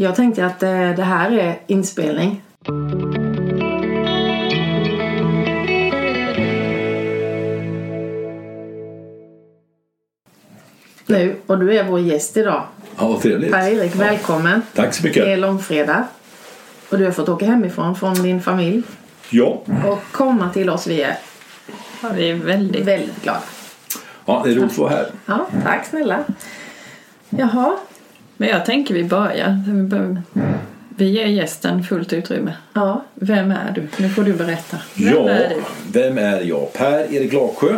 Jag tänkte att eh, det här är inspelning. Nu, och du är vår gäst idag. Ja, vad trevligt. Per-Erik, välkommen. Tack så Det är mycket. långfredag. Och du har fått åka hemifrån från din familj Ja. och komma till oss. Vi är Ja, vi är väldigt... väldigt glada. ja, det är roligt att vara här. Ja, tack snälla. Jaha, Men jag tänker vi börjar. Vi bör- Vi ger gästen fullt utrymme. ja. Vem är du? Nu får du berätta. Vem ja, är du? vem är jag? Per-Erik Lagsjö,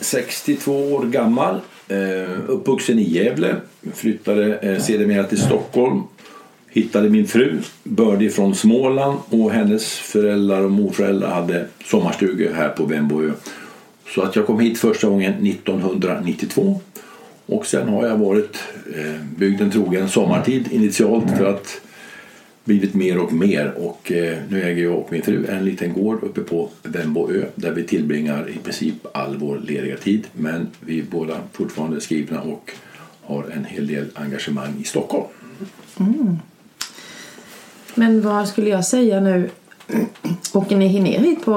62 år gammal, eh, uppvuxen i Gävle. Flyttade eh, sedermera till Stockholm. Hittade min fru, bördig från Småland och hennes föräldrar och morföräldrar hade sommarstugor här på Vemboö. Så att jag kom hit första gången 1992. Och sen har jag varit eh, bygden trogen sommartid initialt för att blivit mer och mer och eh, nu äger jag och min fru en liten gård uppe på Vemboö där vi tillbringar i princip all vår lediga tid men vi är båda fortfarande skrivna och har en hel del engagemang i Stockholm. Men vad skulle jag säga nu? Åker ni ner hit på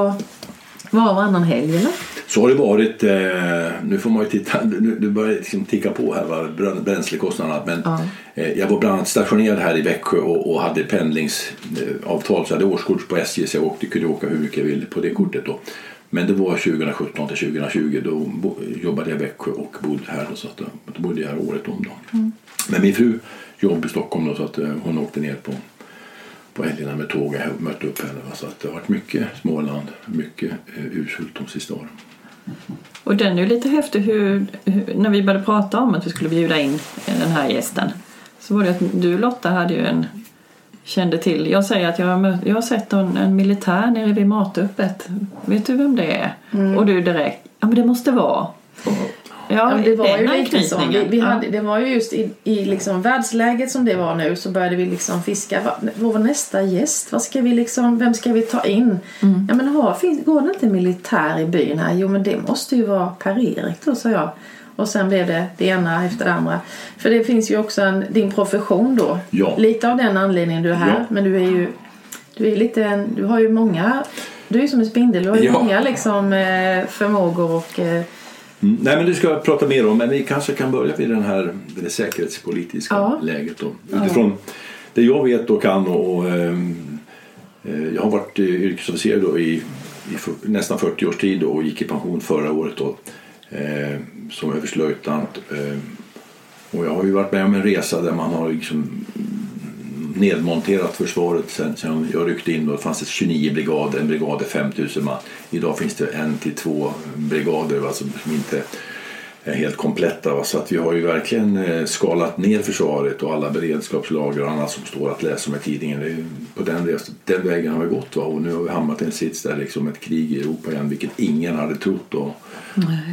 var och varannan helg eller? Så har det varit, eh, nu får man ju titta, nu, nu börjar det liksom ticka på här va, brän- bränslekostnaderna men Ja. eh, jag var bland annat stationerad här i Växjö och, och hade pendlingsavtal så jag hade årskort på SJ så jag åkte, kunde åka hur mycket jag ville på det kortet då. Men det var 2017 till 2020 då jobbade jag i Växjö och bodde här då, så att, eh, då bodde jag här året om då. Men min fru jobbade i Stockholm då så att eh, hon åkte ner på på helgerna med tåg och mötte upp henne. Så att det har varit mycket Småland, mycket eh, ursult de sista åren. Och den är ju lite häftig hur, hur, när vi började prata om att vi skulle bjuda in den här gästen. Så var det att du Lotta hade ju en kände till. Jag säger att jag har, mött, jag har sett en, en militär nere vid matöppet. Vet du vem det är? Och du direkt, ja men det måste vara. Ja, Ja, men det var ju lite så. Vi, vi Ja. hade, det var ju just i, i liksom världsläget som det var nu så började vi liksom fiska. Vad vad var nästa gäst? Vad ska vi liksom, vem ska vi ta in? Mm. Ja, men har, finns, går det inte militär i byn här? Jo men det måste ju vara Per-Erik då sa jag. Och sen blev det det ena efter det andra. För det finns ju också en, din profession då. Ja. Lite av den anledningen du är här. Ja. Men du är ju du är lite en, du har ju många du är ju som en spindel. Du har ju Ja. många liksom eh, förmågor och eh, Mm. Nej, men det ska jag prata mer om, men vi kanske kan börja vid den här, det säkerhetspolitiska Ja. läget. Då. Utifrån det jag vet och kan och, och ehm, eh, jag har varit eh, yrkesofficer då i, i för, nästan 40 års tid då, och gick i pension förra året då, eh, som överstelöjtnant. Eh, och jag har ju varit med om en resa där man har liksom nedmonterat försvaret sen, sen jag ryckte in. Då det fanns det 29 brigader, en brigad är 5000 man. Idag finns det en till två brigader va, som inte är helt kompletta. Va? Så att vi har ju verkligen eh, skalat ner försvaret och alla beredskapslager och annat som står att läsa om i tidningen. Det på den, res- den vägen har vi gått va? och nu har vi hamnat i en sits där liksom ett krig i Europa igen vilket ingen hade trott då.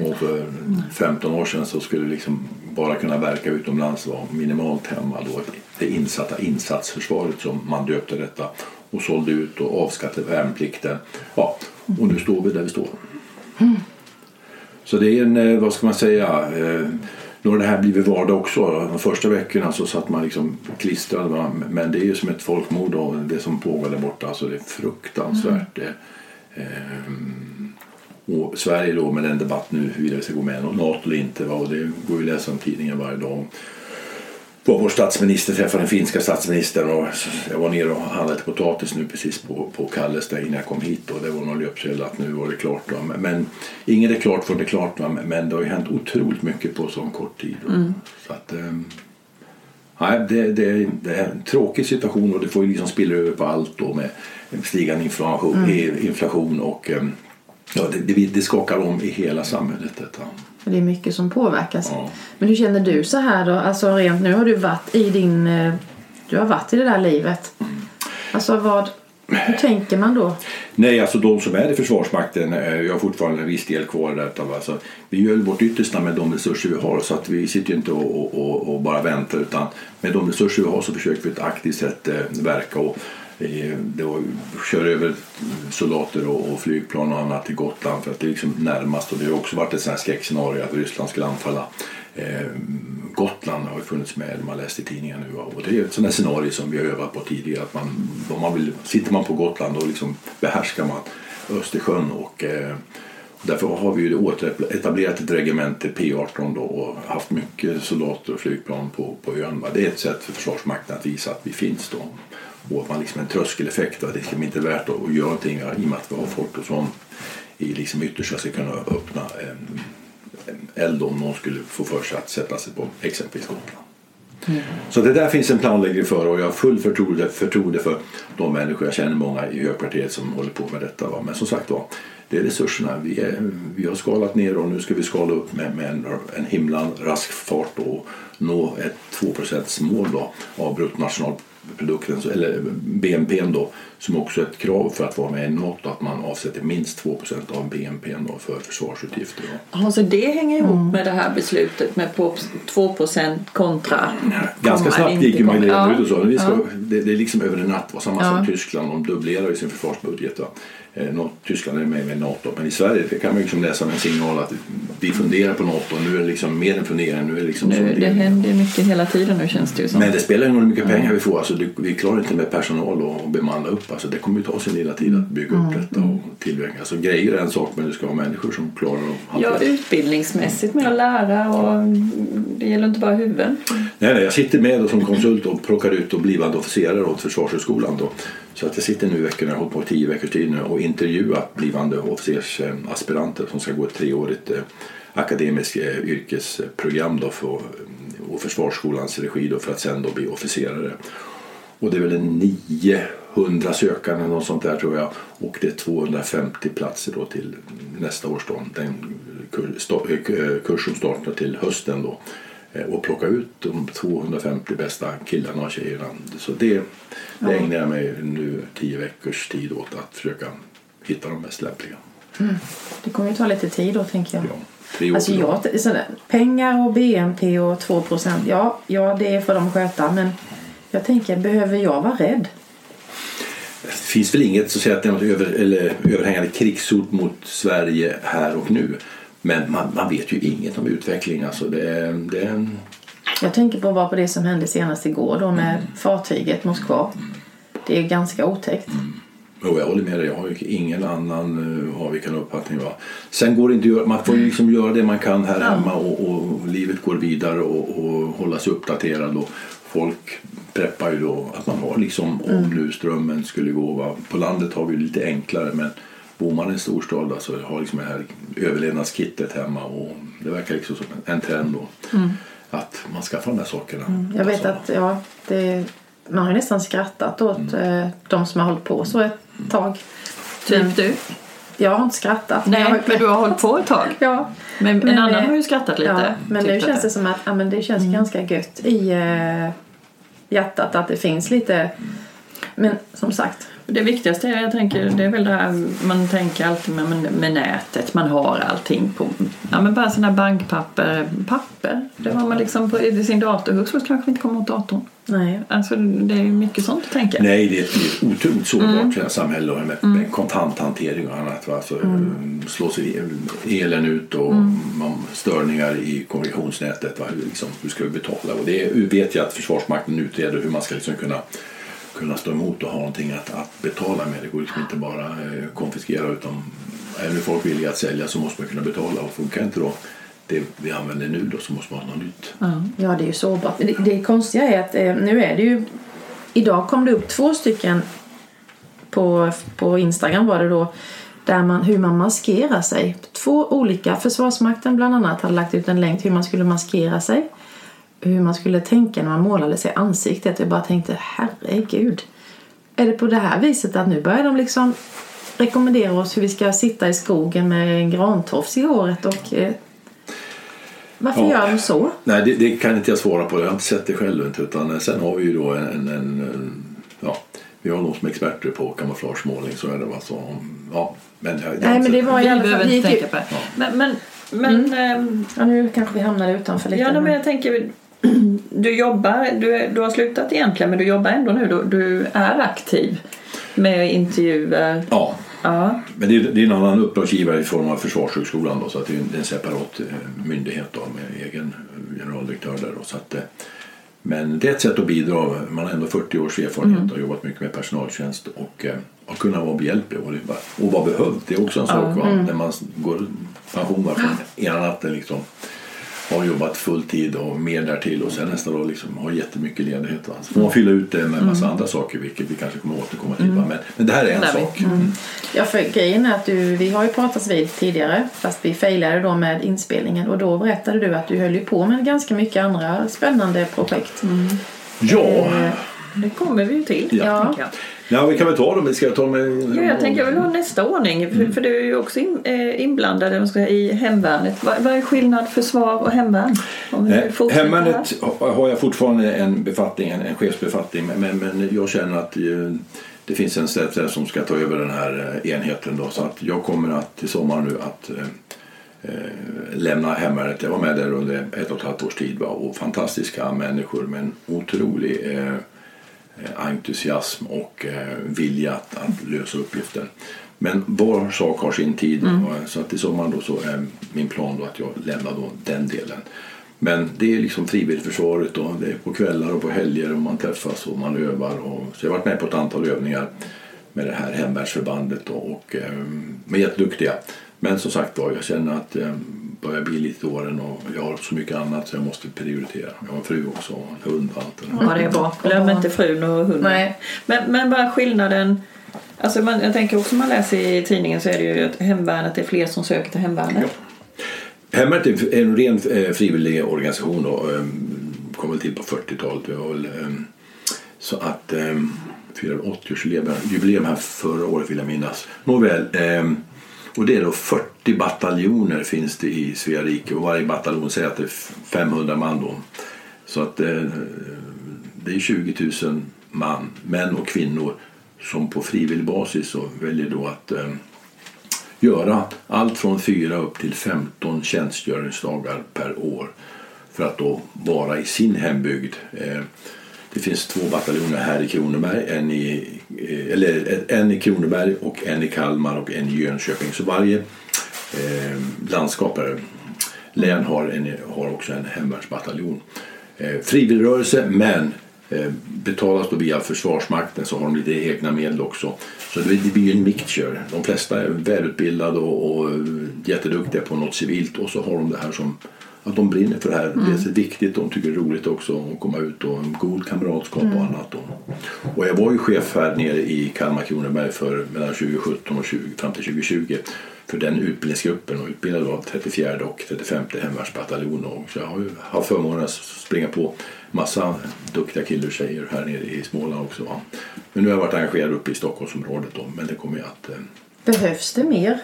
Och för 15 år sedan så skulle liksom bara kunna verka utomlands vara minimalt hemma då. Det insatta insatsförsvaret som man döpte detta och sålde ut och avskattade värnplikten. Ja, och nu står vi där vi står. Så det är en, eh, vad ska man säga, eh, nu har det här blivit vardag också. De första veckorna så satt man liksom klistrad. Men det är ju som ett folkmord och det som pågår där borta. Alltså det är fruktansvärt. Eh, ehm, och Sverige då med den debatt nu huruvida vi ska gå med i NATO eller inte. Va? Och det går ju att läsa om tidningen varje dag. Var vår statsminister träffade den finska statsministern och jag var nere och handlade potatis nu precis på, på Kalles där innan jag kom hit och det var någon löpsedel att nu var det klart. Va? Men, men inget är klart förrän det är klart va? men det har ju hänt otroligt mycket på så kort tid. va? Så att, ehm, nej, det, det, det är en tråkig situation och det får ju liksom spilla över på allt då med stigande inflation, inflation och ehm, ja, det, det, det skakar om i hela samhället detta. För det är mycket som påverkas. Ja. Men hur känner du så här då? Alltså rent nu har du varit i din... eh, Du har varit i det där livet. Alltså vad... Hur tänker man då? Nej, alltså de som är i Försvarsmakten, eh, jag har fortfarande en viss del kvar där. Alltså, vi gör vårt yttersta med de resurser vi har så att vi sitter inte och, och, och, bara väntar utan med de resurser vi har så försöker vi på ett aktivt sätt eh, verka och eh, det var, över soldater och, och flygplan och annat till Gotland för att det är liksom närmast och det har också varit ett sånt här skräckscenario att Ryssland skulle anfalla Eh, Gotland har ju funnits med, man läst i tidningen nu. Och det är ett sådant scenario som vi har övat på tidigare. Att man, om man vill, sitter man på Gotland då liksom behärskar man Östersjön och eh, Därför har vi ju etablerat ett regemente P18 då och haft mycket soldater och flygplan på, på ön. Det är ett sätt för Försvarsmakten att visa att vi finns då. Och att man liksom en tröskeleffekt. Att det är liksom inte värt att, göra någonting i och med att vi har folk som i liksom yttersta ska kunna öppna en, en eld om någon skulle få för sig att sätta sig på exempelvis Gotland. Mm. Så det där finns en planläggning för och jag har full förtroende, förtroende för de människor, jag känner många i högkvarteret som håller på med detta. Va? Men som sagt var, det är resurserna. Vi, är, vi har skalat ner och nu ska vi skala upp med, med en, en himla rask fart och nå ett 2 mål då av bruttonationalprodukten, eller BNP då, som också är ett krav för att vara med i Nato att man avsätter minst 2% av BNP då för försvarsutgifter. Ja, så det hänger ihop mm. med det här beslutet med på 2 kontra Ganska snabbt gick ju ja. ut och ja. det, det, är liksom över en natt. Samma ja. som Tyskland, de dubblerar ju sin försvarsbudget. Va? Eh, Tyskland är med i NATO, men i Sverige kan man liksom läsa en signal att vi funderar på NATO. Nu är det liksom mer än fundering. Nu är det, liksom nu, det händer mycket hela tiden nu känns det ju som. Men det spelar ingen roll hur mycket pengar vi får. Alltså, det, vi klarar inte med personal och bemanna upp. Alltså, det kommer ju ta sin lilla tid att bygga upp mm. detta och tillverka. Alltså, grejer är en sak men det ska vara människor som klarar att Ja, utbildningsmässigt med att lära och det gäller inte bara huvuden. Nej, nej, jag sitter med som konsult och plockar ut och blivande officerare åt Försvarshögskolan. Då. Så att jag sitter nu i veckorna, jag har hållit på tio veckors tid nu och intervjuat blivande officersaspiranter som ska gå ett treårigt eh, akademiskt eh, yrkesprogram då för, och Försvarsskolans regi då för att sen då bli officerare. Och det är väl en 900 sökande något sånt där tror jag och det är 250 platser då till nästa års då, den eh, kurs som startar till hösten då och plocka ut de 250 bästa killarna och tjejerna. Så det, det ägnar jag mig nu tio veckors tid åt att försöka hitta de mest lämpliga. Mm. Det kommer ju ta lite tid då tänker jag. Ja, alltså jag sådär, pengar och BNP och 2 procent, ja, ja det får de sköta men jag tänker, behöver jag vara rädd? Det finns väl inget så att säga, att det är något över, eller, överhängande krigshot mot Sverige här och nu. Men man, man vet ju inget om utveckling. Alltså det, det... Jag tänker på bara på det som hände senast igår då med mm. fartyget Moskva. Det är ganska otäckt. Mm. Jo, jag håller med dig. Jag har ingen annan uh, avvikande uppfattning. Va? Sen går det inte Man får liksom göra det man kan här hemma och, och livet går vidare och, och hålla sig uppdaterad. Och folk preppar ju då att man har liksom om mm. nu strömmen skulle gå. Va? På landet har vi lite enklare men bor man i en storstad alltså, har liksom det här överlevnadskittet hemma och det verkar liksom som en trend då. Mm. Att man skaffar de här sakerna. Mm. Jag vet att ja, det, man har nästan skrattat åt mm. eh, de som har hållit på så ett tag. Typ du? Jag har inte skrattat. Nej, men, men du har hållit på ett tag? ja. Men, men en annan har ju skrattat lite. Ja, men nu känns det som att ja, men det känns mm. ganska gött i eh, hjärtat att det finns lite. Men som sagt, det viktigaste är, jag tänker, det är väl det här man tänker alltid med, med, nätet. Man har allting på, ja men bara sådana bankpapper, papper. Det har man liksom på i sin dator. Hur kanske inte kommer åt datorn. Nej. Alltså det är mycket sånt att tänka. Nej, det är ett otroligt sårbart mm. samhälle med, mm. med kontanthantering och annat. Va? Alltså, mm. Slås elen ut och mm. störningar i kommunikationsnätet. Va? Liksom, hur ska vi betala? Och det vet jag att Försvarsmakten utreder hur man ska liksom kunna kunna stå emot och ha någonting att, att betala med. Det går liksom inte bara eh, konfiskera utan är nu folk villiga att sälja så måste man kunna betala och funkar inte då det vi använder nu då så måste man ha något nytt. Ja, det är ju sårbart. Det, det konstiga är att eh, nu är det ju idag kom det upp två stycken på, på Instagram var det då där man, hur man maskerar sig. Två olika, Försvarsmakten bland annat hade lagt ut en länk hur man skulle maskera sig hur man skulle tänka när man målade sig ansiktet. Jag bara tänkte, herregud. Är det på det här viset att nu börjar de liksom rekommendera oss hur vi ska sitta i skogen med en grantofs i håret och eh, varför ja. gör de så? Nej, det, det, kan inte jag svara på. Jag har inte sett det själv. Utan sen har vi ju då en, en, en ja, vi har någon som är experter på kamouflagemålning. Så är det va? Så, ja, men jag, Nej, men det var i alla fall... Inte tänka på. Ja. Men, men, men mm. ähm, ja, nu kanske vi hamnar utanför lite. Ja, men jag tänker du jobbar, du, du har slutat egentligen men du jobbar ändå nu, du, du är aktiv med intervjuer. Ja. Ja. Men det är, det är en annan uppdragsgivare i form av Försvarshögskolan då, så att det är en, en separat eh, myndighet då, med egen generaldirektör där. Då, så att, eh, men det är ett sätt att bidra. Man har ändå 40 års erfarenhet och har jobbat mycket med personaltjänst och, eh, och kunna vara behjälplig och, och vara behövd. Det är också en sak va? när man går pension från ena natten liksom har jobbat full tid och mer därtill och sen nästa dag liksom har jättemycket ledighet. Va? Så får man fylla ut det med en massa andra saker vilket vi kanske kommer återkomma till. Va? Men, men det här är en vi. sak. Ja, för grejen är att du, vi har ju pratats vid tidigare fast vi failade då med inspelningen och då berättade du att du höll ju på med ganska mycket andra spännande projekt. Ja, Eh, Det kommer vi ju till. Ja. tänker jag. Ja, vi kan väl ta dem. Ska jag ta med... Ja, jag tänker jag vill ha nästa ordning. För, för du är ju också in, eh, inblandad ska säga, i hemvärnet. Vad, vad är skillnad försvar och hemvärn? Vi Eh. Hemvärnet ha- har jag fortfarande en befattning, en, en chefsbefattning men, men, jag känner att eh, det finns en ställföreträdare som ska ta över den här eh, enheten då, så att jag kommer att till sommar nu att eh, eh, lämna hemvärnet. Jag var med där under ett och ett halvt års tid va? och fantastiska människor med en otrolig eh, entusiasm och eh, vilja att, att lösa uppgiften. Men var sak har sin tid och, så att i sommar då så är min plan då att jag lämnar då den delen. Men det är liksom frivilligförsvaret och det är på kvällar och på helger och man träffas och man övar. Och, så jag har varit med på ett antal övningar med det här hemvärnsförbandet och eh, de är jätteduktiga. Men som sagt var, jag känner att börjar bli lite åren och jag har så mycket annat så jag måste prioritera. Jag har en fru också och en hund och allt det där. Ja, det är bra. Glöm inte frun och hunden. Nej. Men, men är skillnaden? Alltså man, jag tänker också man läser i tidningen så är det ju att hemvärnet är fler som söker till hemvärnet. Hemvärnet är en ren eh, frivillig organisation och eh, kom väl till på 40-talet. Vi var väl, eh, så att eh, firade 80-årsjubileum här förra året vill jag minnas. Nåväl, eh, och det är då 40 bataljoner finns det i Svea rike och varje bataljon säger att det är 500 man då. Så att eh, det är 20 000 man, män och kvinnor som på frivillig basis så väljer då att eh, göra allt från 4 upp till 15 tjänstgöringsdagar per år för att då vara i sin hembygd. Eh, det finns två bataljoner här i Kronoberg, en i, eh, eller en i Kronoberg och en i Kalmar och en i Jönköping. Så varje eh, landskap, län har, en, har också en hemvärnsbataljon. Eh, frivilligrörelse men eh, betalas då via Försvarsmakten så har de lite egna medel också. Så det, det blir ju en mixture. De flesta är välutbildade och, och eh, jätteduktiga på något civilt och så har de det här som att de brinner för det här. Det är så viktigt. De tycker det är roligt också att komma ut och en god kamratskap och annat. Och jag var ju chef här nere i Kalmar Kronoberg för mellan 2017 och 20, fram till 2020 för den utbildningsgruppen och utbildade då 34 och 35 hemvärnsbataljon. Och så jag har ju haft förmånen att springa på massa duktiga killar och tjejer här nere i Småland också. Va? Men nu har jag varit engagerad uppe i Stockholmsområdet då, men det kommer jag att eh, Behövs det mer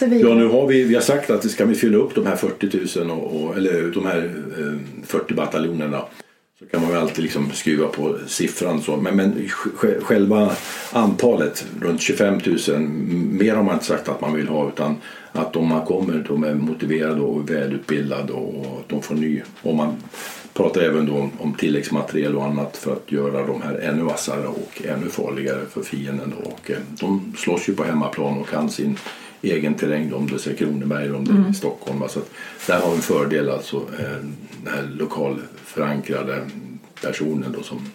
Sevilla. Ja, nu har vi, vi har sagt att ska vi fylla upp de här 40 000 och, och, eller de här eh, 40 bataljonerna så kan man ju alltid liksom skruva på siffran. Så. Men, men själva antalet, runt 25 000, mer har man inte sagt att man vill ha utan att om man kommer, de är motiverade och välutbildade och att de får ny. Och man pratar även då om, om tilläggsmaterial och annat för att göra de här ännu vassare och ännu farligare för fienden. Då. Och, eh, de slåss ju på hemmaplan och kan sin egen terräng, om det är Kronoberg eller om det är Stockholm. va. Så att där har vi en fördel, alltså eh, den här lokalförankrade personen då, som,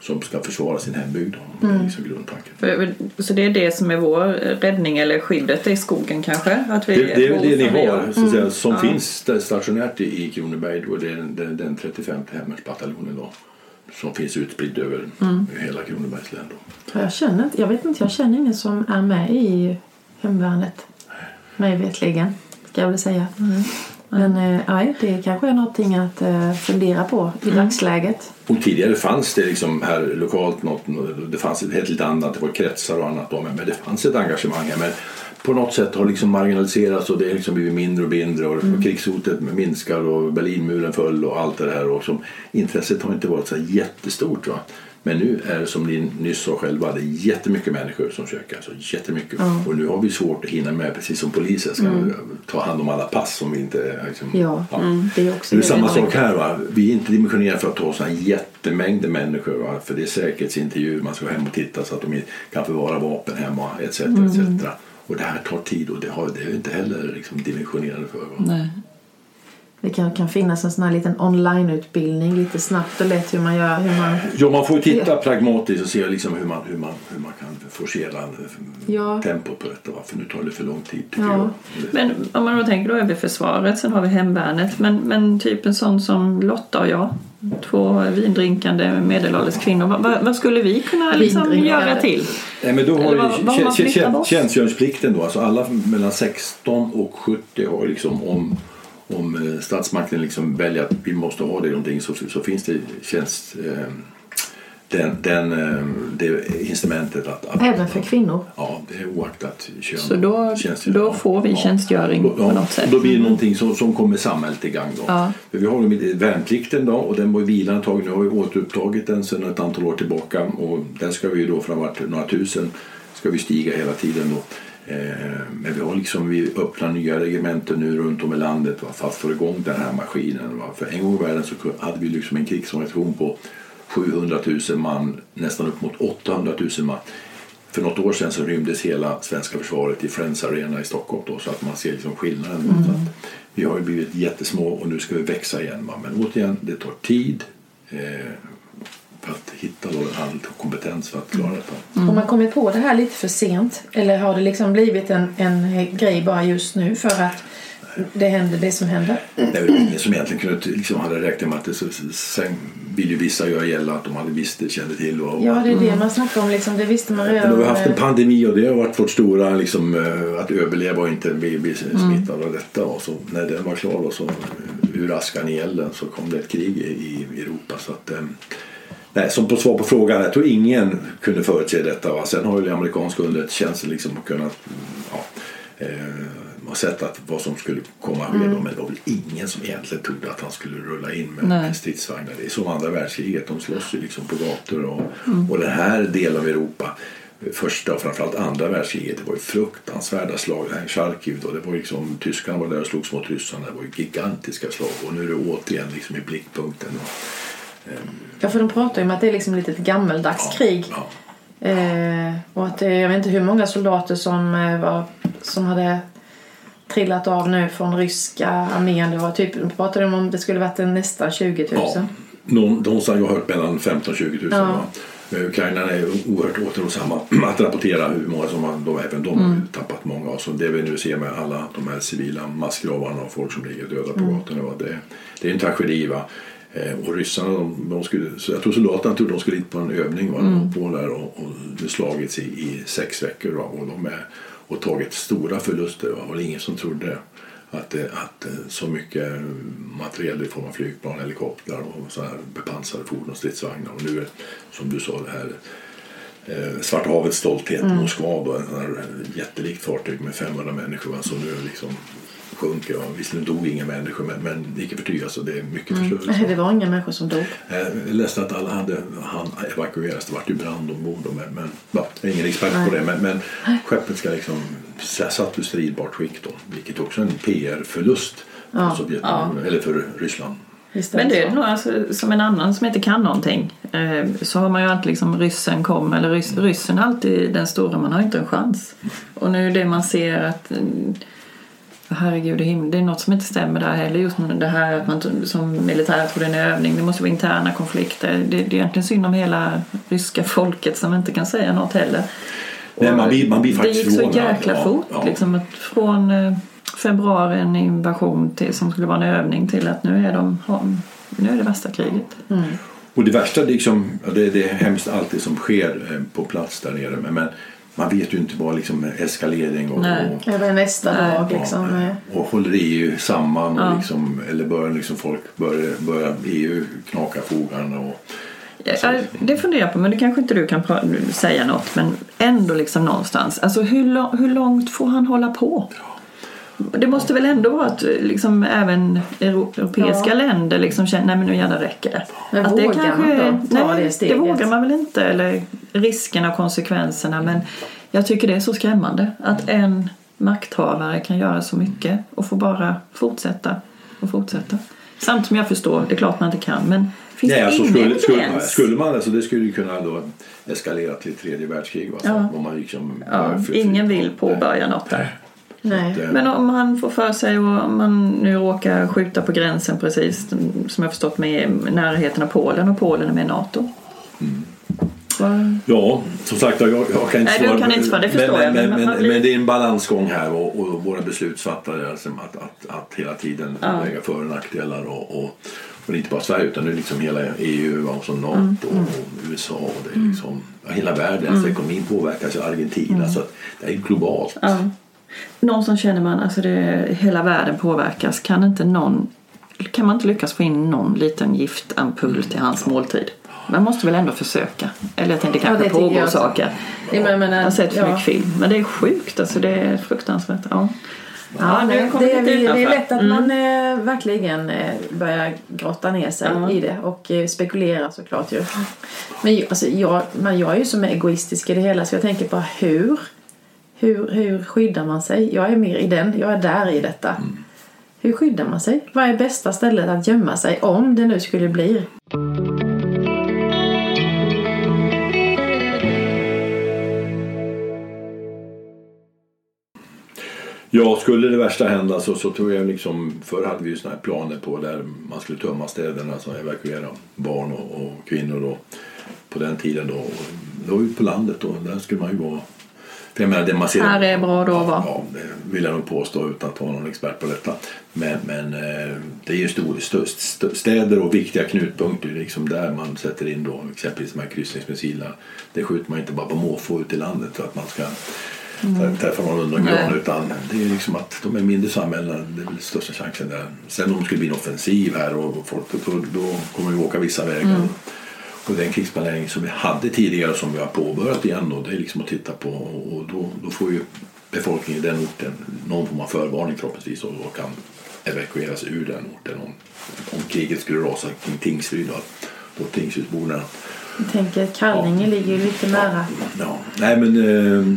som ska försvara sin hembygd. Då. Det är liksom grundtanken. För- Så det är det som är vår räddning eller skyddet i skogen kanske? Att vi Det, det är det ni har så att säga, som Ja. finns stationärt i i Kronoberg. Då, det är den, den, den 35 hemvärnsbataljonen då, som finns utspridd över hela Kronobergs län. Då. Jag, känner, inte- jag vet inte, jag känner ingen som är med i hemvärnet. Mig vetligen, ska jag väl säga. Men eh, nej, det kanske är någonting att eh, fundera på i dagsläget. Och tidigare fanns det liksom här lokalt något, det fanns ett helt lite annat, det var kretsar och annat då, men det fanns ett engagemang här. Men på något sätt har liksom marginaliserats och det har liksom blivit mindre och mindre och krigshotet minskar och Berlinmuren föll och allt det här och som intresset har inte varit så jättestort. Va? Men nu är det som ni nyss sa själva, det är jättemycket människor som söker. Alltså jättemycket. Och nu har vi svårt att hinna med, precis som polisen ska ta hand om alla pass som vi inte... Liksom, Ja, det är också det är samma sak här. Va? Vi är inte dimensionerade för att ta såna jättemängder människor. Va? För det är säkerhetsintervjuer, man ska hem och titta så att de kan förvara vapen hemma etc. etc. Och det här tar tid och det har det är inte heller liksom dimensionerade för. Va? Nej. Det kan, kan finnas en sån här liten onlineutbildning lite snabbt och lätt hur man gör. Hur man, Ja, man får ju titta pragmatiskt och se liksom hur, man, hur, man, hur man kan forcera Ja. tempot på detta. För nu tar det för lång tid tycker Ja. jag. Men om man då tänker då är vi försvaret, sen har vi hemvärnet. Men, men typ en sån som Lotta och jag, två vindrinkande medelålders kvinnor. Vad, vad, skulle vi kunna liksom göra till? Nej, men då har Eller vad- vad tjänstgöringsplikten då. Alltså alla mellan 16 och 70 har liksom om, om eh, statsmakten liksom väljer att vi måste ha det någonting så, så finns det tjänst, eh, den, den, eh, det instrumentet att, att även för kvinnor. Ja, det är oaktat kön. Så då, då får vi Ja. tjänstgöring Då- på ja, något sätt. Då blir det någonting som, som kommer samhället till gang. Då. Ja. För vi har värnplikten då och den var vilande ett tag. Nu har vi återupptagit den sedan ett antal år tillbaka och den ska vi ju då från vart några tusen ska vi stiga hela tiden då. Eh, Men vi har liksom, vi öppnar nya regementen nu runt om i landet va, för att få igång den här maskinen. Va. För en gång i världen så hade vi liksom en krigsorganisation på 700 000 man, nästan upp mot 800 000 man. För något år sedan så rymdes hela svenska försvaret i Friends Arena i Stockholm då, så att man ser liksom skillnaden. Så att vi har ju blivit jättesmå och nu ska vi växa igen. Va? Men återigen, det tar tid eh, att hitta då all kompetens för att klara detta. Har man kommit på det här lite för sent? Eller har det liksom blivit en, en grej bara just nu för att det händer det som händer? Det väl ingen som egentligen kunde, liksom hade räknat med att det så, sen vill ju vissa göra gällande att de hade visst det, kände till. Och, Ja, det är det man snackar om. Liksom, det visste man Men redan. då har vi haft en eh, pandemi och det har varit vårt stora liksom, eh, att överleva och inte bli, bli smittad av detta. Och så, när den var klar och så eh, ur askan i elden så kom det ett krig i, i Europa. Så att, eh, nej, som på svar på frågan, jag tror ingen kunde förutse detta. Va? Sen har ju amerikanska underrättelsetjänsten liksom kunnat ja, eh, sett att vad som skulle komma ske då, men det var väl ingen som egentligen trodde att han skulle rulla in med Nej. stridsvagnar. Det är som andra världskriget, de slåss ju liksom på gator och, och den här delen av Europa första och framförallt andra världskriget det var ju fruktansvärda slag. Charkiv då, det var liksom, tyskarna var där och slogs mot ryssarna. Det var ju gigantiska slag och nu är det återigen liksom i blickpunkten. Ja, för de pratar ju om att det är liksom lite ett gammeldags krig. Ja. Eh, och att det, jag vet inte hur många soldater som, eh, var, som hade trillat av nu från ryska armén. Det var typ, de pratade om det skulle varit nästan 20 000. Ja. Någon, någonstans har jag hört mellan 15 och 20 000. Ja. Eh, Ukrainarna är oerhört återhållsamma att rapportera hur många som har, de, även de har ju tappat många. Så det vi nu ser med alla de här civila massgravarna och folk som ligger döda på gatorna. Va? Det, det är en tragedi. Va? Eh, Och ryssarna, de, de skulle, så jag tror soldaterna trodde de skulle dit på en övning. Va? Var på där och, och det slagits i, i sex veckor. Va? Och, de är, och tagit stora förluster. Va? Och det var ingen som trodde att, det- att eh, så mycket materiel i form av flygplan, helikoptrar och så här bepansrade fordon och stridsvagnar. Och nu är som du sa det här eh, Svarta havets stolthet, Moskva då, en jättelikt fartyg med 500 människor va, som nu liksom sjunker. Va. Visserligen dog inga människor men, men icke förty alltså det är mycket förstörelse. Nej, det var inga människor som dog. Eh, Jag läste att alla hade han evakueras. Det vart ju brand ombord. Men, men, ja, jag är ingen expert på det. Men, men skeppet ska liksom satt ur stridbart skick då. Vilket också är en PR-förlust för Sovjetunionen, eller för Ryssland. Men det är nog alltså, som en annan som inte kan någonting. Eh, så har man ju alltid liksom ryssen kom, eller rys, ryssen alltid den stora, man har inte en chans. Och nu är det man ser att eh, herregud i himlen, det är något som inte stämmer där heller. Just med det här att man som militär tror det är en övning, det måste vara interna konflikter. Det, det är egentligen synd om hela ryska folket som inte kan säga något heller. Nej, man blir- man blir faktiskt Det gick så jäkla Ja, fort. ja. Liksom att från eh, februari en invasion till, som skulle vara en övning till att nu är, de, nu är det värsta kriget. Och det värsta, liksom, det, det är hemskt allt det som sker eh, på plats där nere. Men, men man vet ju inte vad liksom eskalering och, Nej. och nästa Nej. dag liksom. Ja, och håller EU samman Ja. och liksom, eller börjar liksom folk börjar, börjar EU knaka fogarna och Ja, det funderar jag på, men det kanske inte du kan säga något. Men ändå liksom någonstans. Alltså hur, hur långt får han hålla på? Det måste väl ändå vara att liksom, även euro- europeiska Ja. länder liksom känner nej men nu jävlar räcker det. Men att vågar man då ta nej, det steget? vågar man väl inte. Eller riskerna och konsekvenserna. Men jag tycker det är så skrämmande att en makthavare kan göra så mycket och få bara fortsätta och fortsätta. Samtidigt som jag förstår, det är klart man inte kan. Men finns Nej, det alltså ingen skulle, skulle, skulle man alltså, det skulle ju kunna då eskalera till tredje världskrig. Va? Så Ja. om man liksom Ja, ingen vill påbörja något där. Nej. Det- Men om han får för sig och om man nu råkar skjuta på gränsen precis som jag förstått med närheten av Polen och Polen är med i NATO. Vad- Ja, som sagt jag, jag kan inte Nej, du kan inte svara, det förstår men, jag, Men, men men, blir- men det är en balansgång här och, och våra beslutsfattare alltså, att, att, att hela tiden Ja. lägga för och nackdelar och, och, och inte bara Sverige utan det är liksom hela EU och så NATO Mm. och USA och det är liksom ja, hela världen. Alltså, ekonomin påverkas av Argentina så att det är globalt. Ja. Någon som känner man, alltså det, hela världen påverkas. Kan inte någon, kan man inte lyckas få in någon liten giftampull till hans måltid? Man måste väl ändå försöka. Eller jag tänkte Ja, kanske det tycker pågår jag saker. Ja, men jag menar, Jag har sett för ja. mycket film. Men det är sjukt alltså. Det är fruktansvärt. Ja. Ja, det, lite det är lätt att Mm. man eh, verkligen eh, börjar grotta ner sig Ja. i det och eh, spekulera såklart ju. Men alltså, jag, men jag är ju som egoistisk i det hela så jag tänker på hur, hur, hur skyddar man sig? Jag är mer i den, jag är där i detta. Hur skyddar man sig? Vad är bästa stället att gömma sig om det nu skulle bli? Ja, skulle det värsta hända så, så tror jag liksom förr hade vi ju såna här planer på där man skulle tömma städerna, alltså evakuera barn och, och kvinnor då på den tiden då. Och Då var vi på landet då, där skulle man ju vara för jag menar, det man ser, Här är bra då, va? Ja, det vill jag nog påstå utan att vara någon expert på detta. Men, men eh, det är ju stor, st, st, städer och viktiga knutpunkter liksom där man sätter in då exempelvis de här kryssningsmissilerna. Det skjuter man inte bara på måfå ut i landet för att man ska mm. träffa någon Nej. gran utan det är liksom att de är mindre samhällen, det är väl största chansen där. Sen om det skulle bli en offensiv här och folk, då, då kommer vi åka vissa vägar. Och den krigsplanering som vi hade tidigare och som vi har påbörjat igen då, det är liksom att titta på och då, då får ju befolkningen i den orten någon form av förvarning förhoppningsvis och, och kan evakueras ur den orten om, om kriget skulle rasa kring Tingsryd då, då Tingshusborna Jag tänker Kallinge ligger ju lite nära. ja, nej men eh,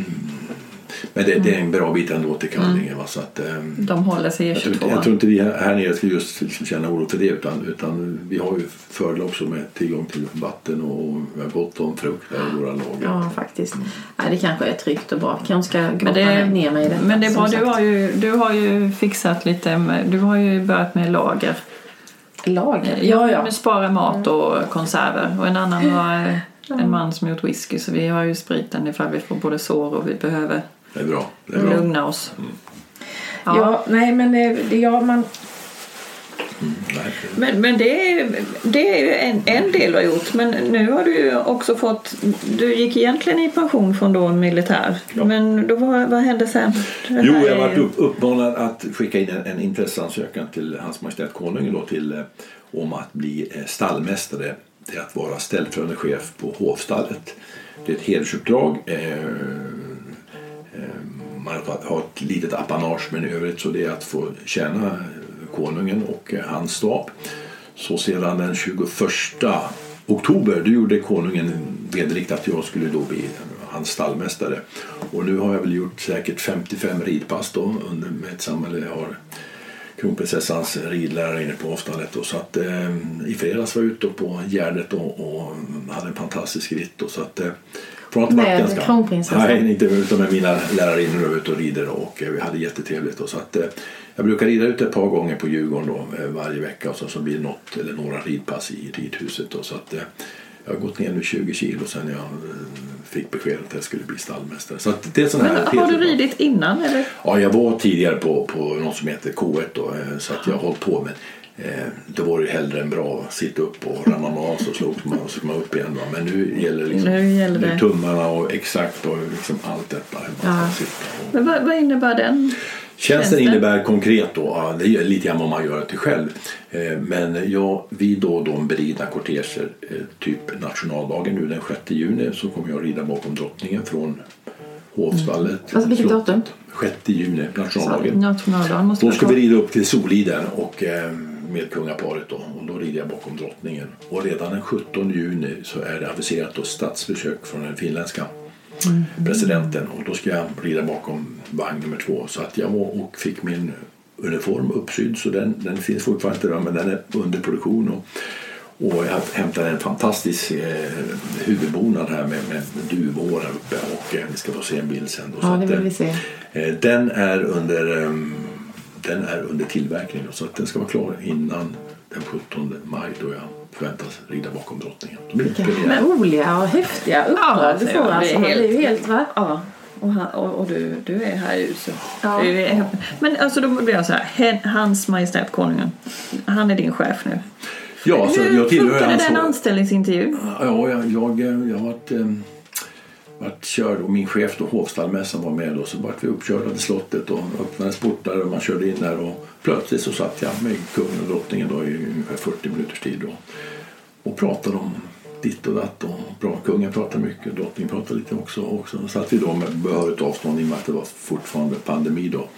men det, det är en bra bit ändå till Kallinge va, så att eh, De håller sig i jag tror, inte, 22 jag tror inte vi här nere ska just liksom känna oro för det utan, utan vi har ju fördel också med tillgång till vatten och vi har gott om frukt i våra lager. Ja, faktiskt. Nej, det kanske är tryggt och bra. Kanske ska grotta det- ner mig i detta. Men det är bra, du har, ju, du har ju fixat lite, med, du har ju börjat med lager. Lager? Ja, ja. Med spara mat och konserver. Och en annan har eh, Mm. en man som gjort whisky så vi har ju spriten ifall vi får både sår och vi behöver Det är bra. Det är bra. lugna oss. Ja. Ja. nej men det, det, ja, man, Nej, Men, men det, är, det är ju en, en del du har gjort. Men nu har du ju också fått... Du gick egentligen i pension från då militär. Ja. Men då, vad, vad hände sen? Det Jo, jag är har varit ju- upp, uppmanad att skicka in en, en intresseansökan till Hans Majestät Konungen då, till, eh, om att bli eh, stallmästare. Det är att vara ställföreträdande chef på hovstallet. Det är ett hedersuppdrag. Eh, eh, man har- ett litet apanage men i övrigt så det är att få tjäna eh, konungen och eh, hans stab. Så sedan den 21 oktober då gjorde konungen vedrikt att jag skulle då bli hans stallmästare. Och nu har jag väl gjort säkert 55 ridpass då under, med ett samhälle jag har kronprinsessans ridlärare inne på avståndet. Så att, eh, I fredags var jag ute på Gärdet och, och hade en fantastisk ritt. Då, så att, eh, ha varit Med kronprinsessan? Nej, inte utan med mina lärarinnor och ute och rider och eh, vi hade jättetrevligt. Och så att, eh, jag brukar rida ut ett par gånger på Djurgården då, eh, varje vecka och så, så blir det något eller några ridpass i ridhuset. Då, så att, jag har gått ner nu 20 kilo sen jag fick beskedet att jag skulle bli stallmästare. Så det är sån här Men har du ridit innan eller? Ja, jag var tidigare på, på något som heter K1 då, så att jag har hållit på med Eh, då var det hellre än bra sitta upp och ramla man av så slogs man och så kom man upp igen. Va? Men nu gäller liksom Nu gäller det. tummarna och exakt och liksom allt detta. hur Man Ja. ska sitta och... Men vad, vad innebär den? Tjänsten Tjänsten? innebär konkret då, ja, det är lite grann vad man gör till själv. Eh, Men jag, vid då de beridna korteger, eh, typ nationaldagen nu den 6 juni så kommer jag rida bakom drottningen från hovstallet. Alltså, vilket datum? 6 juni, nationaldagen. Nationaldagen måste Då ska vi rida upp till Soliden och, eh, med kungaparet då, och då rider jag bakom drottningen. Och redan den 17 juni så är det aviserat då statsbesök från den finländska presidenten och då ska jag rida bakom vagn nummer två. Så att jag var och fick min uniform uppsydd så den, den finns fortfarande inte där men den är under produktion. Och, och jag hämtade en fantastisk eh, huvudbonad här med, med duvor här uppe och eh, vi ska få se en bild sen. Då, så Ja, det att, eh. Eh, Den är under, ehm, den är under tillverkning så att den ska vara klar innan den 17 maj då jag förväntas rida bakom drottningen. Då blir det Vilka premiär. roliga och häftiga uppdrag du får. det är Alltså. Man blir ju helt va? Ja, och, han, och, och du, du är här i huset. Ja. Men alltså då blir jag så här, Hans Majestät Konungen, han är din chef nu. Ja, alltså, Hur jag tillhör funkade den anställningsintervjun? Ja, jag, jag, jag har varit, vart körd och min chef då, hovstallmässan var med då, så vart vi uppkörda till slottet och öppnades portar och man körde in där och plötsligt så satt jag med kungen och drottningen då i ungefär 40 minuters tid då, och pratade om ditt och datt och bra. Kungen pratade mycket, drottningen pratade lite också. Och så satt vi då med behörigt avstånd i och med att det var fortfarande pandemi då.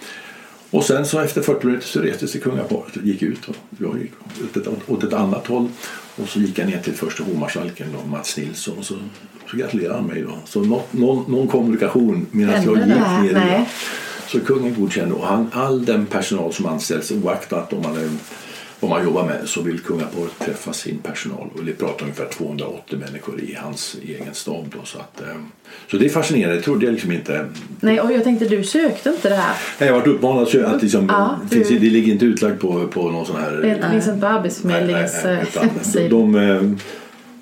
Och sen så efter 40 minuter så reste sig kungaparet och gick ut. Och jag gick åt ett, åt ett annat håll. Och så gick jag ner till första hovmarskalken då, Mats Nilsson. Och så, så gratulerade han mig då. Så nå, någon, någon kommunikation medan jag gick ner. Nej. Så kungen godkände och han, all den personal som anställs oaktat om man är vad man jobbar med så vill kungaparet träffa sin personal och det pratar ungefär 280 människor i hans egen stab. Då, så, att, eh, så det är fascinerande, det trodde jag liksom inte. Nej, och jag tänkte du sökte inte det här. Nej, Jag varit uppmanad att att liksom, Ja, finns, du- det ligger inte utlagt på, på någon sån här... Det finns inte på Arbetsförmedlingens sida. de, de,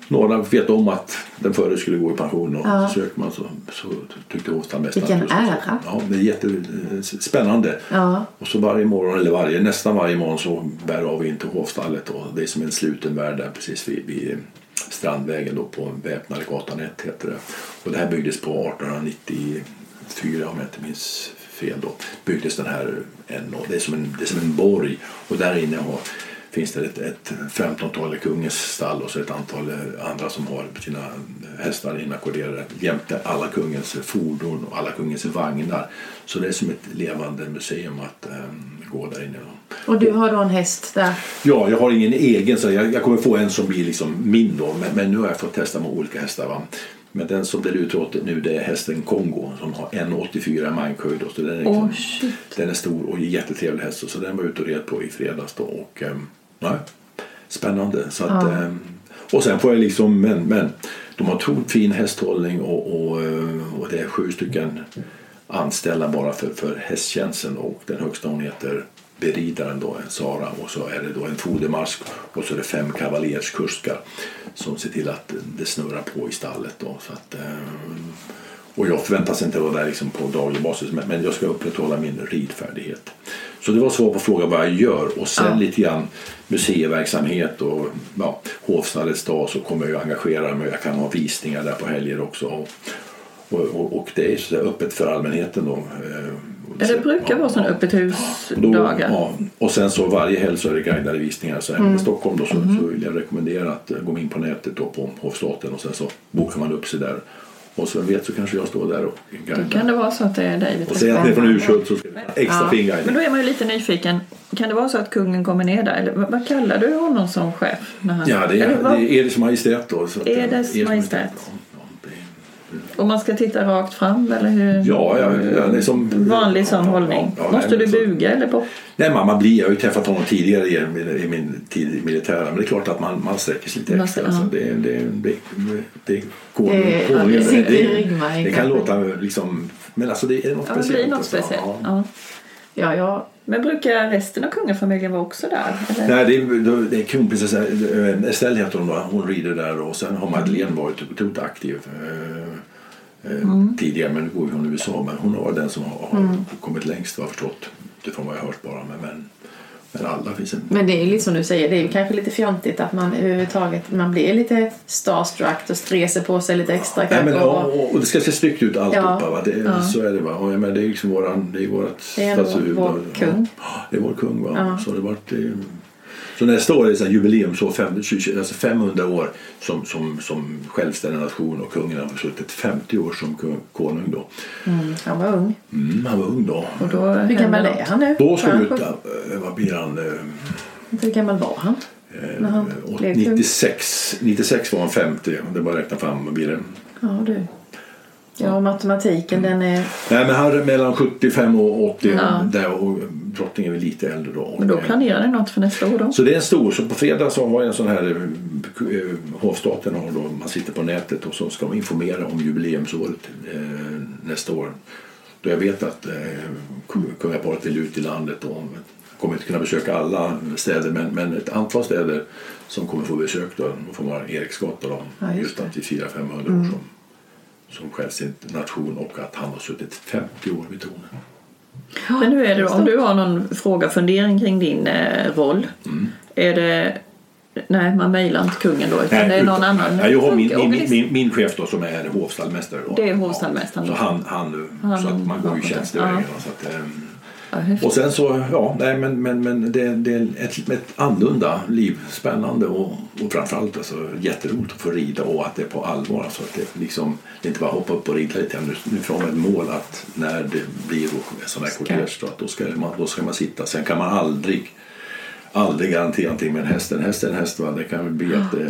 några vet om att den förre skulle gå i pension och Ja. så söker man så, så tyckte hovstallmästaren Vilken att just- ära. Ja, det är jättespännande. Ja. Och så varje morgon, eller varje, nästan varje morgon så bär av in till hovstallet och det är som en sluten värld där precis vid, vid Strandvägen då på Väpnadegatan 1 heter det. Och det här byggdes på 1894 om jag inte minns fel då. Byggdes den här och det, är som en, det är som en borg och där inne har, finns det ett, ett 15-tal i kungens stall och så ett antal eh, andra som har sina hästar inackorderade jämte alla kungens fordon och alla kungens vagnar. Så det är som ett levande museum att eh, gå där inne. Och du har då en häst där. Ja, jag har ingen egen så jag, jag kommer få en som blir liksom min då. Men, men nu har jag fått testa med olika hästar. Va? Men den som lutar åt nu det är hästen Kongo som har 1,84 mankhöjd. Så den, är liksom, shit. den är stor och jättetrevlig häst. Så den var ute och red på i fredags då. Och, ehm, nej, spännande. Så att, Ja. ehm, och sen får jag liksom, men, men de har otroligt fin hästhållning och, och, eh, och det är sju stycken anställda bara för, för hästtjänsten och den högsta hon heter beridaren då, Sara och så är det då en fodermask och så är det fem kavaljerskuskar som ser till att det snurrar på i stallet då. Så att, eh, och jag förväntas inte vara där liksom på daglig basis men, jag ska upprätthålla min ridfärdighet. Så det var svar på frågan vad jag gör och sen Ja. lite grann museiverksamhet och ja, hovstallets dag så kommer jag engagera mig. Jag kan ha visningar där på helger också. Och, och, och, det är så öppet för allmänheten då. Ja, det brukar vara sådana öppet då, hus-dagar. ja, och sen så varje helg så är det guidade visningar. Så även i Stockholm då, så, så vill jag rekommendera att eh, gå in på nätet då på Hovstaten och sen så bokar man upp sig där. Och så vet så kanske jag står där och Då guidar. kan det vara så att det är dig Och säger att ni är från Urshult så ska det extra Ja. fin guide. Men då är man ju lite nyfiken. Kan det vara så att kungen kommer ner där? Eller vad kallar du honom som chef? När han... Ja, det Eller är, vad- det är Eders Majestät då. Så att, Eders Eders Majestät. Det- Och man ska titta rakt fram eller hur? Ja, ja, ja, det är som... Vanlig sån Ja, hållning. ja, ja, Måste nej, du så- buga eller på? Nej, man blir, jag har ju träffat honom tidigare i, i, i min tid i militären. Men det är klart att man, man sträcker sig lite Man extra. Alltså, det, det, det, det, konung- Det- konungen- det det, ryggmärgen det kan låta liksom... Men alltså det är något Ja, det speciellt. blir något speciellt. Ja. Ja. Men brukar resten av kungafamiljen vara också där? Eller? Nej, det är, det är kronprinsessa eh, Estelle heter hon då. Hon rider där och sen har Madeleine varit otroligt aktiv eh, eh, Mm. tidigare. Men nu går ju hon i USA. Men hon har varit den som har, har kommit längst vad jag förstått. Utifrån vad jag hört bara. Men, men, men alla finns en Men det är lite som du säger, det är ju kanske lite fjantigt att man överhuvudtaget man blir lite starstruck och streser på sig lite extra kanske. men, ja, och, och och det ska se snyggt ut alltihopa. Ja. Va? Det, Ja. Så är det. Va? Och, menar, det är liksom våran, det är vårt Det är vår kung. Ja, det är vår kung. Va? Ja. Så det varit, eh, Så nästa år är det så här jubileum, så fem, alltså 500 år som, som, som självständig nation och kungen har suttit 50 år som kung- konung då. Mm, han var ung. Mm, han var ung då. Och då Hur gammal är han nu? Då ska vi ut, eh, vad blir han? eh, Hur gammal var han? eh, När han åt- blev kung? 96, 96 var han 50. Det är bara att räkna fram vad blir det? Ja, du. Ja, matematiken den är... Nej men han är mellan 75 och 80 Ja. där och drottningen är lite äldre då. Men då eh, planerar ni något för nästa år då? Så det är en stor, så på fredag så har en sån här, eh, hovstaten har då, man sitter på nätet och så ska man informera om jubileumsåret eh, nästa år. Då jag vet att eh, kung- kungaparet vill ut i landet och kommer inte kunna besöka alla städer men, men ett antal städer som kommer få besök då, då får man Eriksgata då, Ja, just just att vi firar 500 år som, som självständig nation och att han har suttit 50 år vid tronen. Men hur är det då, om du har någon fråga, fundering kring din eh, roll? Mm. Är det... Nej, man mejlar inte kungen då utan det är någon utan- annan Nej, jag har min, min, min, min chef då som är hovstallmästare. Då. Det är hovstallmästaren Så då. han, han, Han så att man går ju har tjänst i ja. Så att, Ja, och sen så, ja, nej men, men, men det, det är ett, ett annorlunda liv. Spännande och, och framförallt alltså, jätteroligt att få rida och att det är på allvar. Alltså att det, liksom, det är inte bara hoppa upp och rida lite. Nu, nu får man ett mål att när det blir sån här kortege då, då, ska man, då ska man sitta. Sen kan man aldrig aldrig garantera någonting med en häst. En häst är en häst. Va? Det kan bli att eh,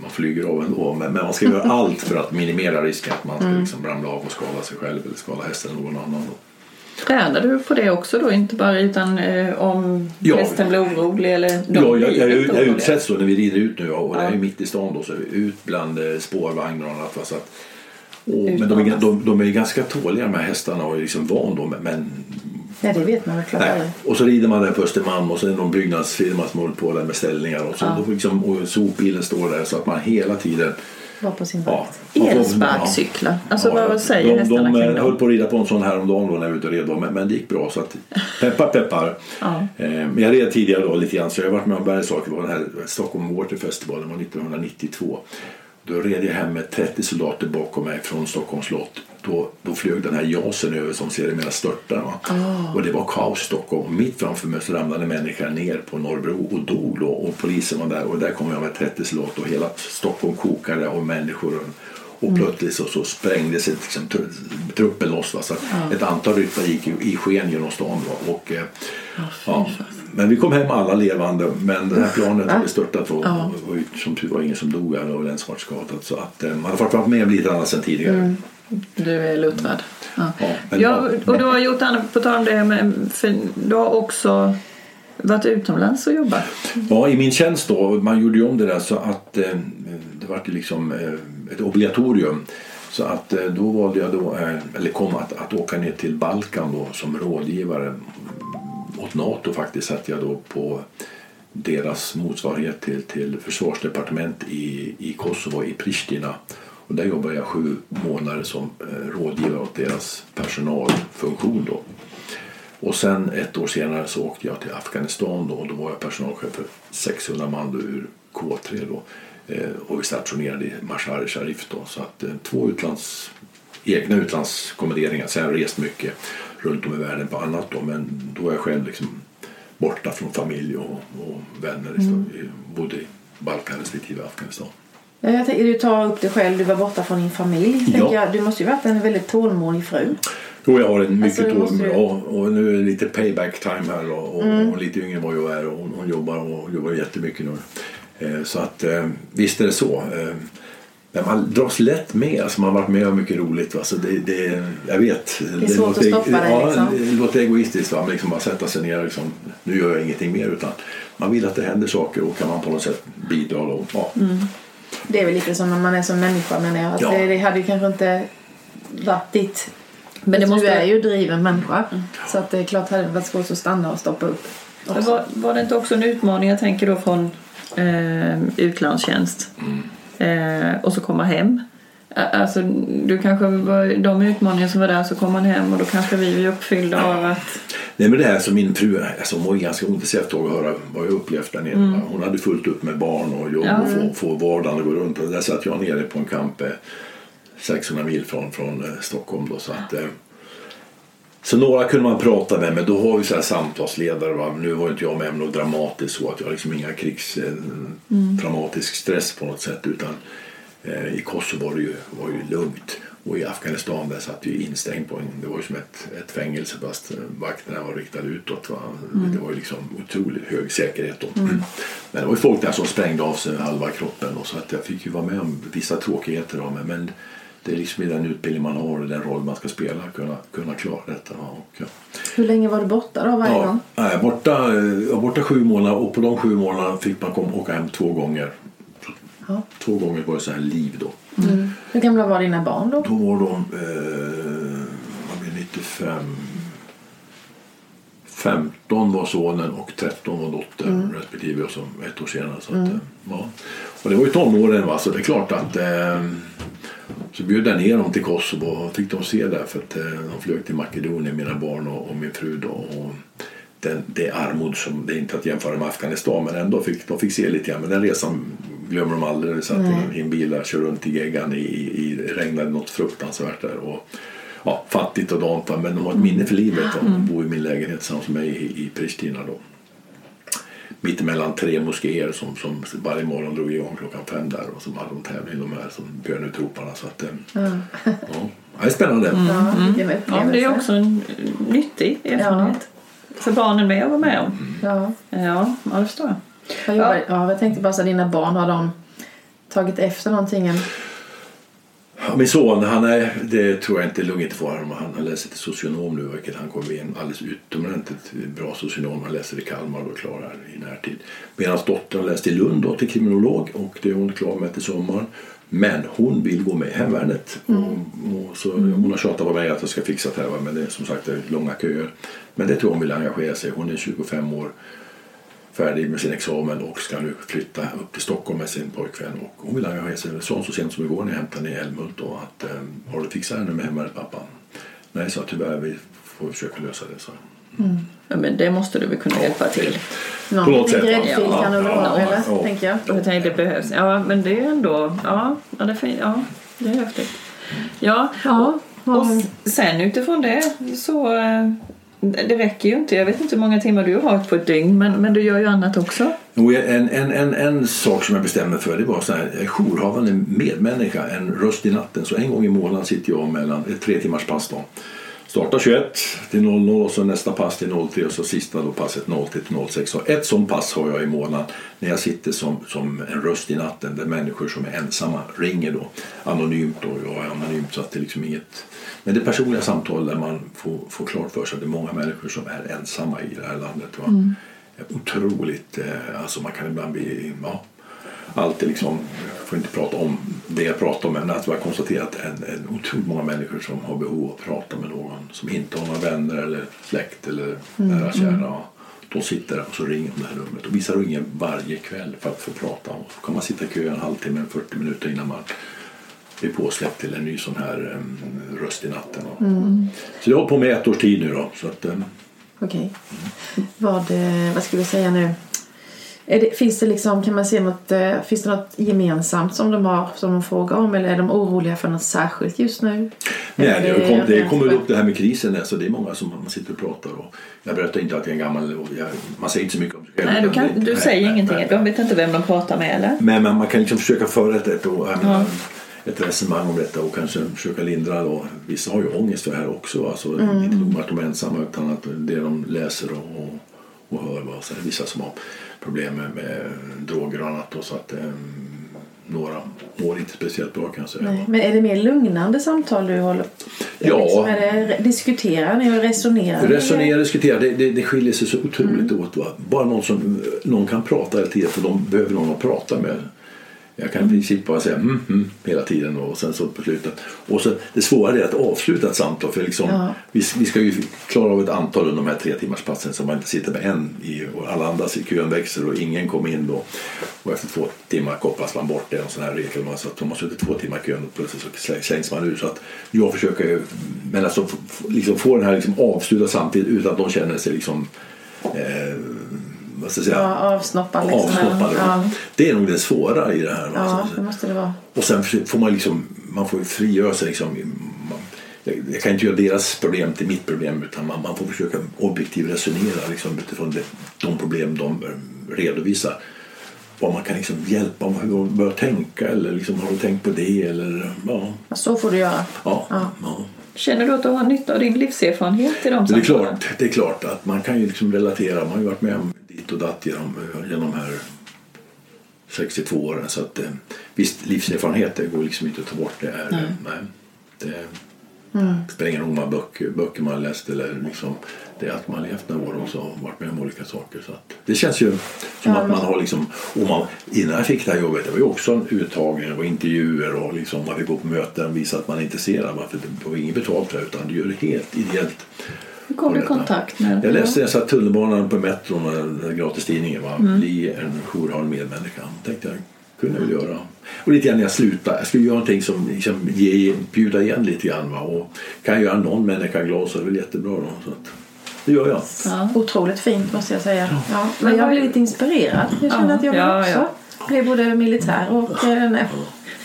man flyger av ändå. Men, men man ska göra allt för att minimera risken att man ska liksom ramla av och skada sig själv eller skada hästen eller någon annan. Då. Tränar du på det också då? Inte bara utan eh, om Ja. hästen blir orolig eller de Ja, jag, jag, jag, jag utsätts då när vi rider ut nu och det är Ja. mitt i stan då så är vi ut bland eh, spårvagnar och annat. va, Så att, och, men de är, de, de är ganska tåliga de här hästarna och är liksom van då. Men, Ja, det vet man väl klart nej. aldrig. Och så rider man där på Östermalm och så är det någon byggnadsfirma som håller på där med ställningar och, så, Ja. då liksom, och sopbilen står där så att man hela tiden Var på sin Ja, vakt. får- Elsparkcyklar. Alltså Ja, vad säger de, hästarna de, eh, dem? höll på att rida på en sån här om dagen då när jag var ute och red men, men det gick bra så att peppar peppar. Ja. Eh, men jag red tidigare då lite grann så jag har varit med om bergssaker. Det var den här Stockholm Water Festival, det var 1992. Då red jag hem med 30 soldater bakom mig från Stockholms slott. Då, då flög den här jasen över som sedermera störtade. Va? Och det var kaos i Stockholm. Mitt framför mig så ramlade en människa ner på Norrbro och dog då. Och polisen var där och där kom jag med 30 soldater och hela Stockholm kokade av människor. Och plötsligt så, så sprängdes liksom, tru- truppen loss. Va? Så att ett antal ryttare gick i sken genom stan. Va? Och, eh, ja. Men vi kom hem alla levande. Men det här planet hade störtat och, Ja. och, och som tur var ingen som dog. Det var skadat. Så att, eh, man har fått vara med om lite annat än tidigare. Du är luttrad. Ja. Ja, men- Ja, och du har gjort annat, på tal om det, med, för du har också varit utomlands och jobbat. Ja, i min tjänst då, man gjorde ju om det där så att eh, det var liksom eh, ett obligatorium. Så att eh, då valde jag då, eh, eller kom att, att åka ner till Balkan då som rådgivare åt NATO faktiskt satt jag då på deras motsvarighet till, till försvarsdepartement i, i Kosovo, i Pristina. Och där jobbade jag sju månader som eh, rådgivare åt deras personalfunktion då. Och sen ett år senare så åkte jag till Afghanistan då, och då var jag personalchef för 600 man då ur K3 då. Eh, och vi stationerade i Mashar Sharif då. Så att eh, två utlands, egna utlandskommenderingar. Sen har jag rest mycket runt om i världen på annat då. Men då var jag själv liksom borta från familj och, och vänner. Mm. Både i Balkan respektive Afghanistan. Ja, jag tänker, du tar upp dig själv, du var borta från din familj. Ja. Jag, du måste ju varit en väldigt tålmodig fru. Jo, jag har en mycket Alltså, det måste tål- ju- och, och nu är det lite payback time här och, och, Mm. och lite yngre än vad jag är och hon, hon jobbar och jobbar jättemycket nu. Eh, så att eh, visst är det så. Eh, men man dras lätt med. Alltså man har varit med om mycket roligt. Va? Så det, det, jag vet. Det är svårt att stoppa dig, ja, liksom. Det låter egoistiskt. Va? Men liksom bara sätta sig ner och liksom, nu gör jag ingenting mer. Utan man vill att det händer saker och kan man på något sätt bidra. Då, ja. Det är väl lite som när man är som människa menar jag. Att Ja. det, det hade ju kanske inte varit ditt... Men det måste- Du är ju driven människa. Så att det är klart hade det varit svårt att stanna och stoppa upp. Men var, var det inte också en utmaning, jag tänker då från eh, utlandstjänst eh, och så komma hem? Alltså, du kanske var, de utmaningar som var där så kom man hem och då kanske vi är uppfyllda av att Nej men det här som min fru, alltså hon var ganska ointresserad av att höra vad jag upplevt där nere. Mm. Hon hade fullt upp med barn och jobb Ja. och få, få vardagen att gå runt. Och där satt jag nere på en camp eh, 600 mil från, från eh, Stockholm då så att eh, Så några kunde man prata med, men då har vi så här samtalsledare. Va? Nu var inte jag med om något dramatiskt så att jag har liksom inga krigs eh, dramatisk stress på något sätt utan eh, i Kosovo var det ju, var ju lugnt och i Afghanistan där satt vi instängd på en, det var ju som ett, ett fängelse fast eh, vakterna var riktade utåt. Va? Det var ju liksom otroligt hög säkerhet då. Men det var ju folk där som sprängde av sig halva kroppen och så att jag fick ju vara med om vissa tråkigheter mig. Men det är liksom i den utbildning man har och den roll man ska spela kunna, kunna klara detta. Och, ja. Hur länge var du borta då varje Ja, gång? nej, borta, eh, jag var borta sju månader och på de sju månaderna fick man komma, åka hem två gånger. Ja. Två gånger var det så här liv då. Hur gamla var dina barn då? Då var de, eh, vad blir det, 95, 15 var sonen och 13 var dottern respektive och så ett år senare. Så att, eh, ja. Och det var ju tonåren va, så det är klart att eh, så bjöd jag ner dem till Kosovo och fick de se där för att eh, de flög till Makedonien, mina barn och, och min fru då. Och den, det armod som, det är inte att jämföra med Afghanistan men ändå fick de fick se lite grann. Men den resan glömmer de aldrig. Vi satt i- i en bil och körde runt i geggan i, i, det regnade något fruktansvärt där. Och, ja, fattigt och dant men de har ett minne för livet. De bor i min lägenhet tillsammans med mig i, i Pristina då. Mitt emellan tre moskéer som, som varje morgon drog igång klockan fem där och så hade de tävling de här som bönutroparna. Så att, eh, ja. det är spännande. Ja, vilken upplevelse. Ja, det är också en nyttig erfarenhet. För barnen med att vara med om. Ja. Ja, ja det förstår jag. Vad jobbar, ja. jag tänkte bara så dina barn, har de tagit efter någonting? Ja, Min son, han är, det tror jag inte är lugnt för honom. Han, han läser till socionom nu, vilket han kommer bli en alldeles utomordentligt bra socionom. Han läser i Kalmar och klarar i närtid. Medan dottern läste i Lund då, till kriminolog och det är hon klar med till sommaren. Men hon vill gå med i hemvärnet. Och, och så, Hon har tjatat på mig att jag ska fixa det här, men det är som sagt det är långa köer. Men det tror jag hon vill engagera sig. Hon är 25 år färdig med sin examen och ska nu flytta upp till Stockholm med sin pojkvän. Och hon vill engagera sig. Jag sa så sent som igår när jag hämtade henne i Älmhult då att eh, har du fixat henne med hemvärnet pappa? Nej, sa tyvärr vi får försöka lösa det. Så. Ja, men det måste du väl kunna hjälpa till. Någon På något liten sätt, gräddfil Ja, kan det väl ja, vara, ja, eller? ja. Tänker jag. Jag tänkte det behövs. Ja, men det är ändå... Ja, ja, det, är fin, ja, det är häftigt. Ja, Ja, och s- sen utifrån det så... eh, Det räcker ju inte. Jag vet inte hur många timmar du har på ett dygn, men, men du gör ju annat också. En, en, en, en sak som jag bestämde mig för det var så här, jag är jourhavande medmänniska, en röst i natten. Så en gång i månaden sitter jag mellan ett tre timmars pass då. Startar 21 till 00 och så nästa pass till 03 och så sista då passet 03 till 06. Så ett sånt pass har jag i månaden när jag sitter som, som en röst i natten där människor som är ensamma ringer då anonymt och jag är anonymt så att det liksom inget men det personliga samtal där man får, får klart för sig att det är många människor som är ensamma i det här landet. Va? Otroligt, eh, alltså man kan ibland bli, ja, alltid liksom, jag får inte prata om det jag pratar om men att jag konstaterat en, en otroligt många människor som har behov av att prata med någon som inte har några vänner eller släkt eller nära kära. De sitter och så ringer de det här numret och vissa ringer varje kväll för att få prata. Och så kan man sitta i kö en halvtimme, 40 minuter innan man blir påsläppt till en ny sån här um, röst i natten. Och. Så jag har hållit på med ett års tid nu då. Så att, um, Okej. Vad, eh, vad ska vi säga nu? Är det, finns det liksom, kan man se något, eh, finns det något gemensamt som de har, som de frågar om eller är de oroliga för något särskilt just nu? Nej, Eller det, kom, det kommer upp det här med krisen. Alltså det är många som man sitter och pratar och jag berättar inte att jag är gammal. Och jag, man säger inte så mycket om sig själv. Nej, du, kan, du Nej, säger nej, ingenting. nej. De vet inte vem de pratar med, eller? Men man, man kan liksom försöka föra ett, ett, Ja. ett resonemang om detta och kanske försöka lindra. Då. Vissa har ju ångest för det här också. Alltså, Mm. Inte nog med att de är ensamma utan att det de läser och, och, och hör. Så vissa som har problem med, med droger och annat. Då, så att, eh, några mår inte speciellt bra kan jag säga. Nej. Men är det mer lugnande samtal du håller Ja. Liksom, är det, diskuterar ni och resonerar ni? Resonera, diskutera, det, det, det skiljer sig så otroligt åt. Va? Bara någon som någon kan prata hela tiden för de behöver någon att prata med. Jag kan i princip bara säga mm, mm, hela tiden och sen så på slutet. Och så, det svåra är att avsluta ett samtal för liksom, Ja. vi, vi ska ju klara av ett antal under de här tre timmars passen så man inte sitter med en i, och alla andra i kön växer och ingen kommer in då. Och efter två timmar kopplas man bort. Det är en sån här regel. Så att de har suttit två timmar i kön och plötsligt så slä- slängs man ut. Så att jag försöker men alltså, liksom få den här liksom avslutad samtidigt utan att de känner sig liksom eh, vad ska jag säga, Ja, avsnoppad liksom. avsnoppade. Ja, Det är nog det svåra i det här. ja, Så- det måste det vara. och sen får man liksom, man får ju frigöra sig liksom. Jag kan inte göra deras problem till mitt problem utan man, man får försöka objektivt resonera liksom, utifrån det, de problem de redovisar. Vad man kan liksom hjälpa dem hur de börjar tänka eller liksom, har du tänkt på det eller ja. Så får du göra. ja, Ja. ja. Känner du att du har nytta av din livserfarenhet i de Det är, klart, det är klart att man kan ju liksom relatera. Man har ju varit med om dit och datt genom, genom här 62 åren. Så att, eh, visst, livserfarenhet det går liksom inte att ta bort. Det, är, Nej. nej. det, det spelar ingen roll hur många böcker, böcker man har läst eller liksom, det är att man har levt några år och varit med om olika saker. Så att, det känns ju som Ja, att man har liksom, och man, innan jag fick det här jobbet, det var ju också en uttagning och intervjuer och liksom man fick gå på möten och visa att man är intresserad. det var inget betalt för det utan det helt ideellt. Hur kom du i kontakt med Jag läste jag satt tunnelbanan på metron och den gratis tidningen. Va? Bli en jourhal medmänniska. tänkte jag kunde jag väl göra. Och lite grann när jag slutade. Jag skulle göra någonting som liksom ge, bjuda igen lite grann. Va? Och kan jag göra någon människa glad så är det väl jättebra. Då. Så att, det gör jag. Ja. Otroligt fint måste jag säga. Ja, men Men jag har vad- blivit inspirerad. Jag känner Ja, att jag vill ja, också ja. bli både militär och... Eh,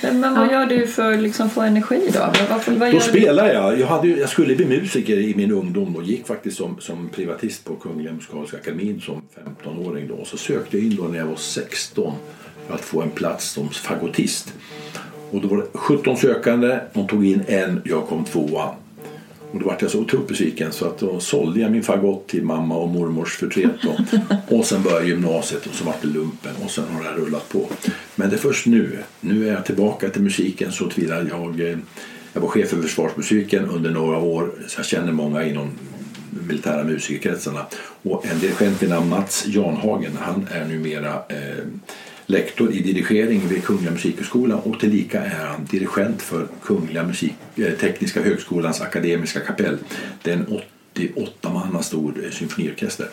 nej. Men vad gör du för att liksom få energi då? Vad, vad, Då gör spelade jag. Jag, hade, jag skulle bli musiker i min ungdom och gick faktiskt som, som privatist på Kungliga Musikaliska Akademin som 15-åring. Då. Så sökte jag in då när jag var 16 för att få en plats som fagottist. Och då var det 17 sökande, de tog in en, jag kom tvåa. Och då var jag så otroligt besviken så att då sålde jag min fagott till mamma och mormors förtret. Då. och sen började gymnasiet och så var det lumpen och sen har det rullat på. Men det är först nu. Nu är jag tillbaka till musiken så tillvida jag, eh, jag var chef för försvarsmusiken under några år så jag känner många inom militära musikerkretsarna. Och en dirigent vid namn Mats Janhagen, han är numera eh, lektor i dirigering vid Kungliga Musikhögskolan och tillika är han dirigent för Kungliga Musik, eh, Tekniska Högskolans Akademiska kapell. Det är en 88 manna stor eh, symfoniorkester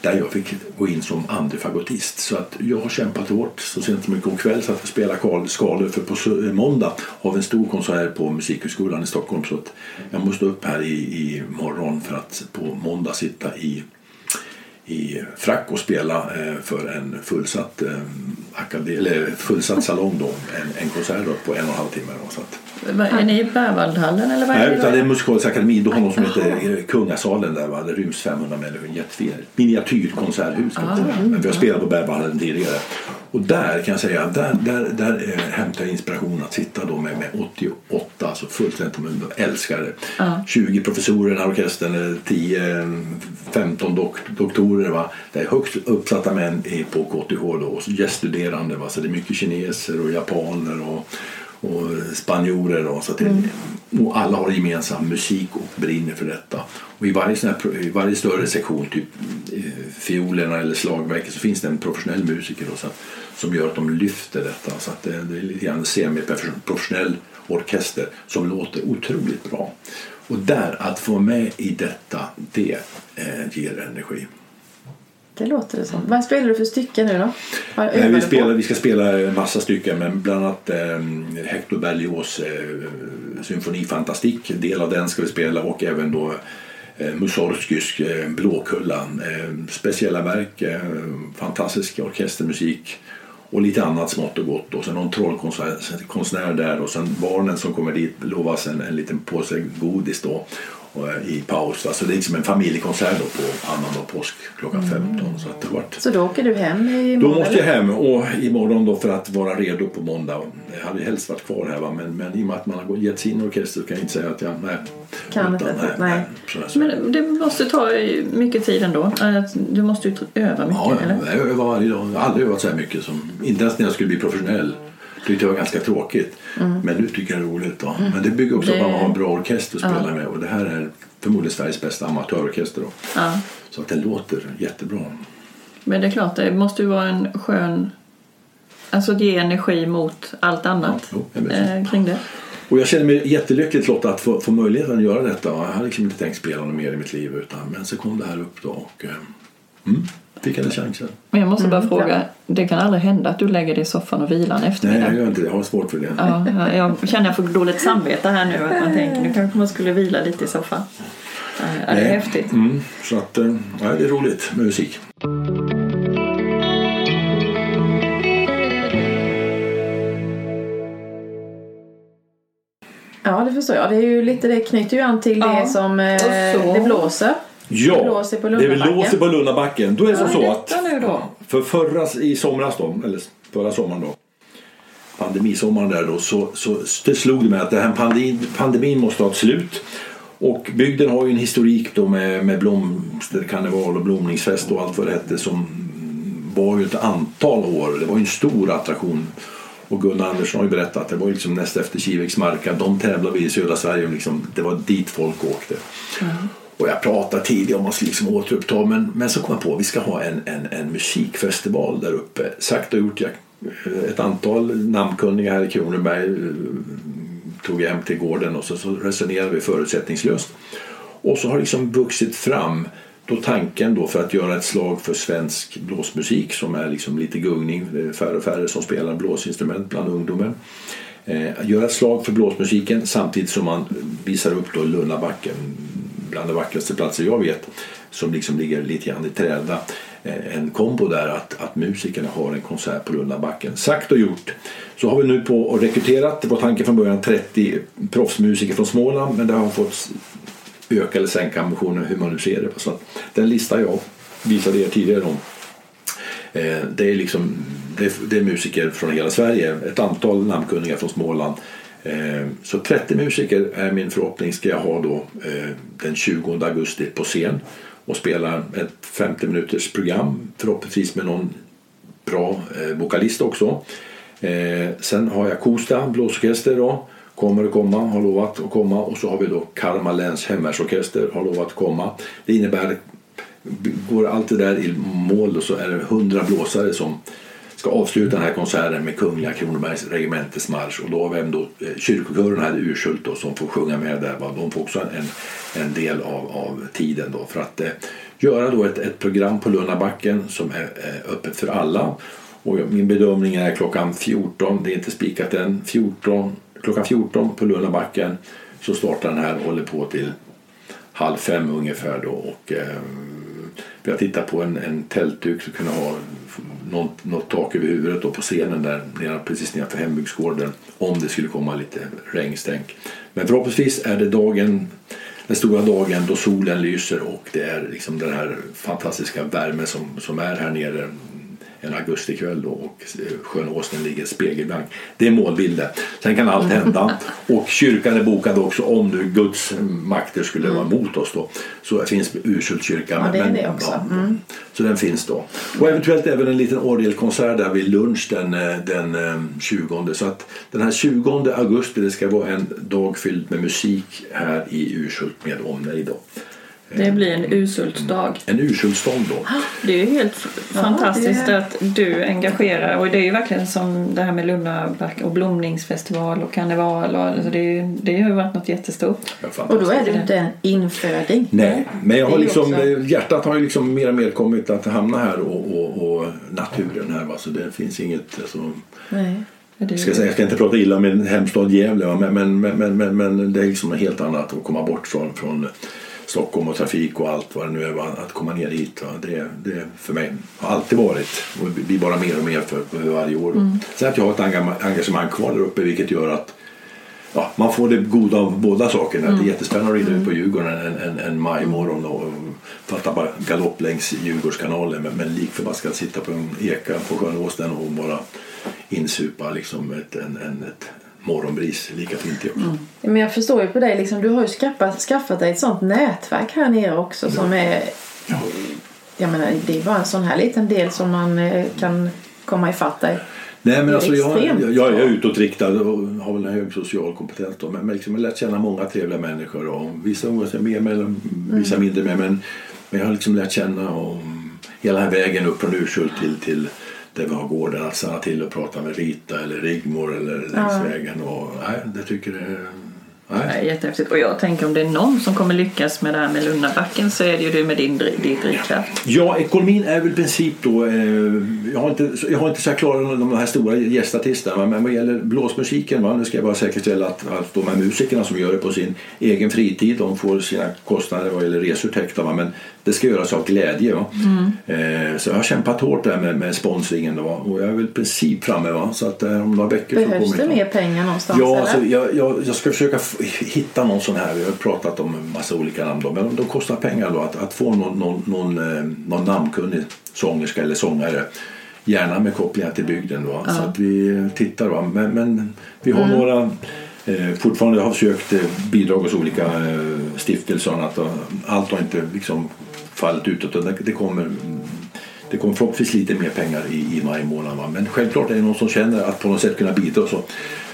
där jag fick gå in som andre fagottist. Så att jag har kämpat hårt. Så sent som igår kväll satt jag och spelade skalor för på eh, måndag har vi en stor konsert på Musikhögskolan i Stockholm. Så att jag måste upp här i, i morgon för att på måndag sitta i i frack och spela eh, för en fullsatt, eh, eller fullsatt salong då, en, en konsert då på en och en halv timme. Då, så att, Vad- är ni i Berwaldhallen eller vad nej, utan det är Musikaliska akademin, då har något som heter eh, Kungasalen där va? det ryms 500 människor, en jättefin miniatyrkonserthus. Men Vi har spelat på Berwaldhallen tidigare. Och där kan jag säga, där, där, där eh, hämtar jag inspiration att sitta då med, med 88, alltså fullständigt de älskar det. Ja. 20 professorer i den här orkestern, 10, 15 dok doktorer. Va? Det är högst uppsatta män på KTH då, och gäststuderande. Va? Så det är mycket kineser och japaner och, och spanjorer. Då, så att det, och alla har gemensam musik och brinner för detta. Och i, varje sån här, I varje större sektion, typ eh, fiolerna eller slagverket, så finns det en professionell musiker då, så att, som gör att de lyfter detta. Så att det, det är lite grann en semiprofessionell orkester som låter otroligt bra. Och där, att få med i detta, det eh, ger energi. Det låter det som. Vad spelar du för stycken nu då? Eh, vi, spelar, vi ska spela en massa stycken, men bland annat eh, Hector Berlioz eh, Symfoni Fantastique, del av den ska vi spela och även då eh, Mussorgskys eh, Blåkullan. Eh, speciella verk, eh, fantastisk orkestermusik och lite annat smått och gott. Och sen någon trollkonstnär där och sen barnen som kommer dit lovas en, en liten påse godis då i paus. Alltså det är liksom en familjekonsert då på annandag påsk klockan 15. Så att det varit Så då åker du hem i då måste jag hem och imorgon då för att vara redo på måndag. Jag hade helst varit kvar här va? Men, men i och med att man har gett sin orkester kan jag inte säga att jag nej, Kan utan, inte, nej. Så, så. Men det måste ta mycket tid ändå. Att Du måste ju öva mycket, ja, eller? jag övar varje dag. Jag har aldrig övat så här mycket. Som, inte ens när jag skulle bli professionell. Tyckte jag var ganska tråkigt. Men nu tycker jag det är roligt. Då. Men det bygger också på att man har en bra orkester att spela med. Och det här är förmodligen Sveriges bästa amatörorkester. Då. Ja. Så att den låter jättebra. Men det är klart, det måste ju vara en skön... Alltså ge energi mot allt annat Ja, jo, eh, kring det. Och jag känner mig jättelyckligt Lotta att få, få möjligheten att göra detta. Jag hade liksom inte tänkt spela något mer i mitt liv. Utan, men så kom det här upp då och eh, mm, fick den chansen. Men jag måste bara Mm, fråga, det kan aldrig hända att du lägger dig i soffan och vilar en Nej, eftermiddag? jag gör inte det. Jag har svårt för det. Ja, ja, jag känner jag får dåligt samvete här nu att man tänker nu kanske man skulle vila lite i soffan. Ja, det är Nej. häftigt. Mm, så att, eh, ja, det är roligt med musik. Ja, det förstår jag. Det, är ju lite, det knyter ju an till Ja. det som eh, det blåser. Ja, Det blåser på det Lundabacken. blåser på Lundabacken. Då är det som så att för förra i somras då, eller förra sommaren då, pandemisommaren där då, så, så det slog det mig att den här pandemin, pandemin måste ha ett slut. Och bygden har ju en historik då med, med blomsterkarneval och blomningsfest och allt vad det hette som var ju ett antal år. Det var ju en stor attraktion. Och Gunnar Andersson har ju berättat att det var ju liksom näst efter Kiviks marka. De tävlade vi i södra Sverige liksom, det var dit folk åkte. Och jag pratade tidigare om att man skulle liksom återuppta men, men så kom jag på att vi ska ha en, en, en musikfestival där uppe. Sagt och gjort. Jag, eh, ett antal namnkunniga här i Kronoberg eh, tog jag hem till gården och så, så resonerade vi förutsättningslöst. Och så har det liksom vuxit fram då tanken då för att göra ett slag för svensk blåsmusik som är liksom lite gungning. Det är färre och färre som spelar blåsinstrument bland ungdomen. Eh, göra ett slag för blåsmusiken samtidigt som man visar upp då Lundabacken bland de vackraste platser jag vet som liksom ligger lite grann i träda. Eh, en kombo där att, att musikerna har en konsert på Lundabacken. Sagt och gjort så har vi nu på och rekryterat, det var tanken från början 30 proffsmusiker från Småland men det har fått öka eller sänka ambitionen hur man nu ser det. Så att den lista jag visade er tidigare om eh, Det är, liksom, det, är, det är musiker från hela Sverige, ett antal namnkunniga från Småland. Eh, så 30 musiker är min förhoppning ska jag ha då eh, den 20 augusti på scen och spela ett 50 minuters program förhoppningsvis med någon bra eh, vokalist också. Sen har jag Kosta blåsorkester då. Kommer att komma, har lovat att komma. Och så har vi då Kalmar läns hemvärnsorkester, har lovat att komma. Det innebär, går allt det där i mål och så är det 100 blåsare som ska avsluta den här konserten med Kungliga Kronobergs regementes marsch. Och då har vi ändå eh, kyrkokören här i Urshult då, som får sjunga med där. Va? De får också en, en del av, av tiden då för att eh, göra då ett, ett program på Lunnabacken som är eh, öppet för alla. Och min bedömning är klockan 14, det är inte spikat än, 14, klockan 14 på Lunnabacken så startar den här och håller på till halv fem ungefär då. Och, eh, vi har tittat på en, en tältduk som kunde ha något, något tak över huvudet då på scenen där nere, precis nedanför hembygdsgården om det skulle komma lite regnstänk. Men förhoppningsvis är det dagen, den stora dagen då solen lyser och det är liksom den här fantastiska värmen som, som är här nere en augustikväll då och sjön Åsnen ligger spegelblank. Det är målbilden. Sen kan allt hända. Och kyrkan är bokad också om nu Guds makter skulle vara emot oss då. Så finns Ursultkyrkan. Ja, det är det också. Mm. Så den finns då. Och eventuellt även en liten orgelkonsert där vid lunch den, eh, den eh, 20. Så att den här 20 augusti det ska vara en dag fylld med musik här i Urshult med omnejd då. Det blir en usultdag. En Ursultsdag då. Det är ju helt fantastiskt det är- att du engagerar och det är ju verkligen som det här med Lundaback och blomningsfestival och karneval och alltså det, det har ju varit något jättestort. Ja, Och då är det inte en inföding. Nej, men jag har liksom, också- hjärtat har ju liksom mer och mer kommit att hamna här och, och, och naturen här. Va? Så det finns inget... Alltså, Nej. Är jag, ska säga, jag ska inte prata illa om min hemstad Gävle men, men, men, men, men, men det är liksom något helt annat att komma bort från, från Stockholm och trafik och allt vad det nu är. Att komma ner hit. Det, det för mig har alltid varit och det blir bara mer och mer för, för varje år. Sen att jag har ett engagema- engagemang kvar där uppe vilket gör att ja, man får det goda av båda sakerna. Det är jättespännande att rida ut på Djurgården en, en, en majmorgon och fatta bara galopp längs Djurgårdskanalen men, men lik förbaskat sitta på en eka på sjön Åsnen och bara insupa liksom ett, en, en, ett morgonbris. Lika fint det också. Men jag förstår ju på dig, liksom, du har ju skaffat, skaffat dig ett sånt nätverk här nere också som är... Jag menar, det är bara en sån här liten del som man eh, kan komma ifatt dig. Nej, men alltså, jag, jag, jag är utåtriktad och har väl en hög social kompetens. Då, men liksom, jag har lärt känna många trevliga människor. Och vissa umgås jag med, med vissa Mm. mindre med. Men, men jag har liksom lärt känna och, hela vägen upp från Urshult till, till där vi har gården. Att stanna till och prata med Rita eller Rigmor eller längs Ja. vägen. Och, nej, det tycker jag... Är Nej. jättehäftigt. Och jag tänker om det är någon som kommer lyckas med det här med Lundabacken så är det ju du med din dri- din drivkraft. Ja, ekonomin är väl i princip då... Eh, jag, har inte, jag har inte så här klara de här stora gästartisterna men vad gäller blåsmusiken va, nu ska jag bara säkerställa att, att de här musikerna som gör det på sin egen fritid de får sina kostnader vad gäller resor täckta. Men det ska göras av glädje. Va? Eh, så jag har kämpat hårt där med, med sponsringen då, och jag är väl i princip framme. Va? Så att eh, om några veckor Behövs det mer pengar någonstans? Ja, eller? alltså, jag, jag, jag ska försöka hitta någon sån här. Vi har pratat om en massa olika namn. Då, men de kostar pengar då. Att, att få någon, någon, någon, eh, någon namnkunnig sångerska eller sångare. Gärna med kopplingar till bygden. Då, Så att vi tittar. Va? Men, men vi har några eh, fortfarande har sökt eh, bidrag hos olika eh, stiftelser och annat. Allt har inte liksom fallit ut. Utan det, kommer det kommer förhoppningsvis lite mer pengar i, i maj månad. Va? Men självklart är det någon som känner att på något sätt kunna bidra så,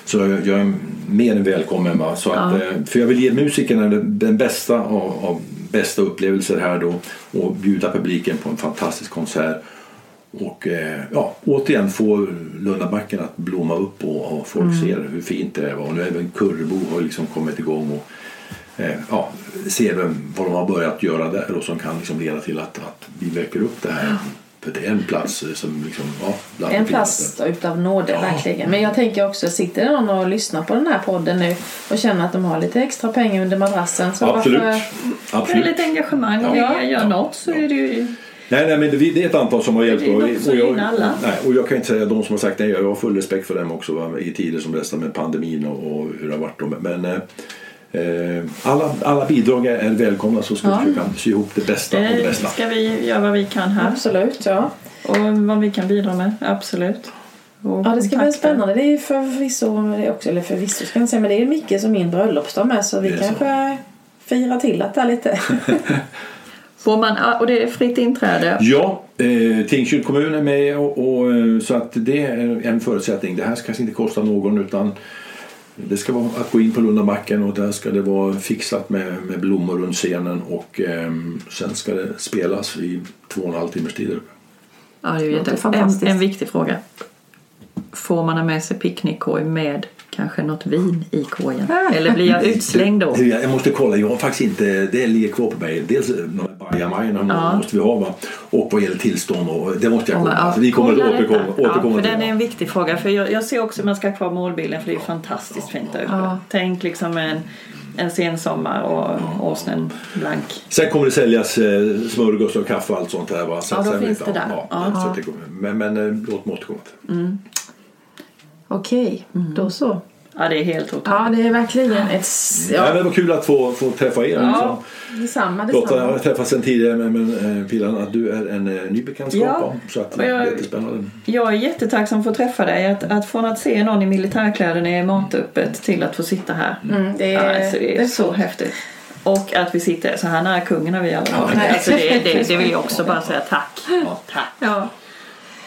så jag är mer än välkommen. Va? Så att, eh, För jag vill ge musikerna den, den bästa av, av bästa upplevelser här då och bjuda publiken på en fantastisk konsert. Och eh, ja, återigen få Lundabacken att blomma upp och, och folk ser hur fint det är. Och nu även Kurrebo har liksom kommit igång och eh, ja, ser vad de har börjat göra där och som kan liksom leda till att, att vi väcker upp det här. För det är en plats eh, som liksom, ja, En plats utav nåde, Ja. verkligen. Men jag tänker också, sitter det någon och lyssnar på den här podden nu och känner att de har lite extra pengar under madrassen så Absolut. varför... Absolut. lite engagemang och Ja. vilja göra något så är det ju... Nej, nej, men det, det är ett antal som har hjälpt. Det är och, som och, jag, alla. nej, och jag kan inte säga de som har sagt nej. Jag har full respekt för dem också va, i tider som dessa med pandemin och, och hur det har varit. Då. Men eh, eh, alla, alla bidrag är, välkomna så ska Ja. vi försöka sy ihop det bästa av det Det bästa. ska vi göra vad vi kan här. Absolut, ja. Och vad vi kan bidra med, absolut. Och Ja, det ska bli spännande. Det är förvisso, det är också, eller förvisso ska jag säga, men det är Mickes och min bröllopsdag med så vi kanske firar till det lite. Får man, ja, och det är fritt inträde. Ja, eh, Tingsryd kommun är med och, och, eh, så att det är en förutsättning. Det här ska kanske inte kosta någon utan det ska vara att gå in på Lundabacken och där ska det vara fixat med, med blommor runt scenen och eh, sen ska det spelas i två och en halv timmes tid. Ja, det är jätte... fantastiskt. en, en viktig fråga. Får man ha med sig picknickkorg med kanske något vin i korgen? Eller blir jag utslängd då? Jag måste kolla, jag har faktiskt inte, det ligger kvar på mig. Dels bajamajorna Ja. måste vi ha va? och vad gäller tillstånd och det måste jag kolla. Ja, Alltså, vi kommer att återkomma, återkomma ja, för till den är det. en viktig fråga. För jag, jag ser också att man ska ha kvar målbilden för det är fantastiskt fint där uppe. Ja. Tänk liksom en, en sensommar och åsnen blank. Sen kommer det säljas eh, smörgås och kaffe och allt sånt här. Va? Så, Ja, då sen, finns det där. Ja, Ja. Så att det kommer. Men, men eh, låt mig återkomma till Okej, då så. Ja, det är helt otroligt. Ja, det är verkligen ett... Ja. Ja, men det var kul att få, få träffa er. Ja. liksom. detsamma, Lotta, jag har detsamma. träffat sen tidigare men, men eh, Pilan, att du är en eh, ny bekantskap. Ja. Så att, jag- det är jättespännande. Jag är jättetacksam för att träffa dig. Att, att från att se någon i militärkläder när jag är matöppet till att få sitta här. Mm, det Ja, är, alltså, det är så häftigt. Och att vi sitter så här nära kungen har vi nej. Alltså, det, det, det vill jag också bara säga tack. tack. Ja.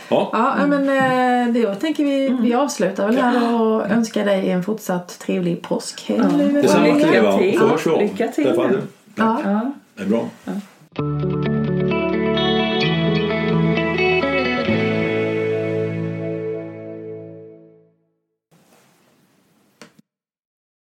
Ja. Ja, men eh, det jag tänker vi, vi avslutar väl här och önskar dig en fortsatt trevlig påskhelg. Ja. Detsamma till er. va? till. Lycka till. Ja. Det är bra.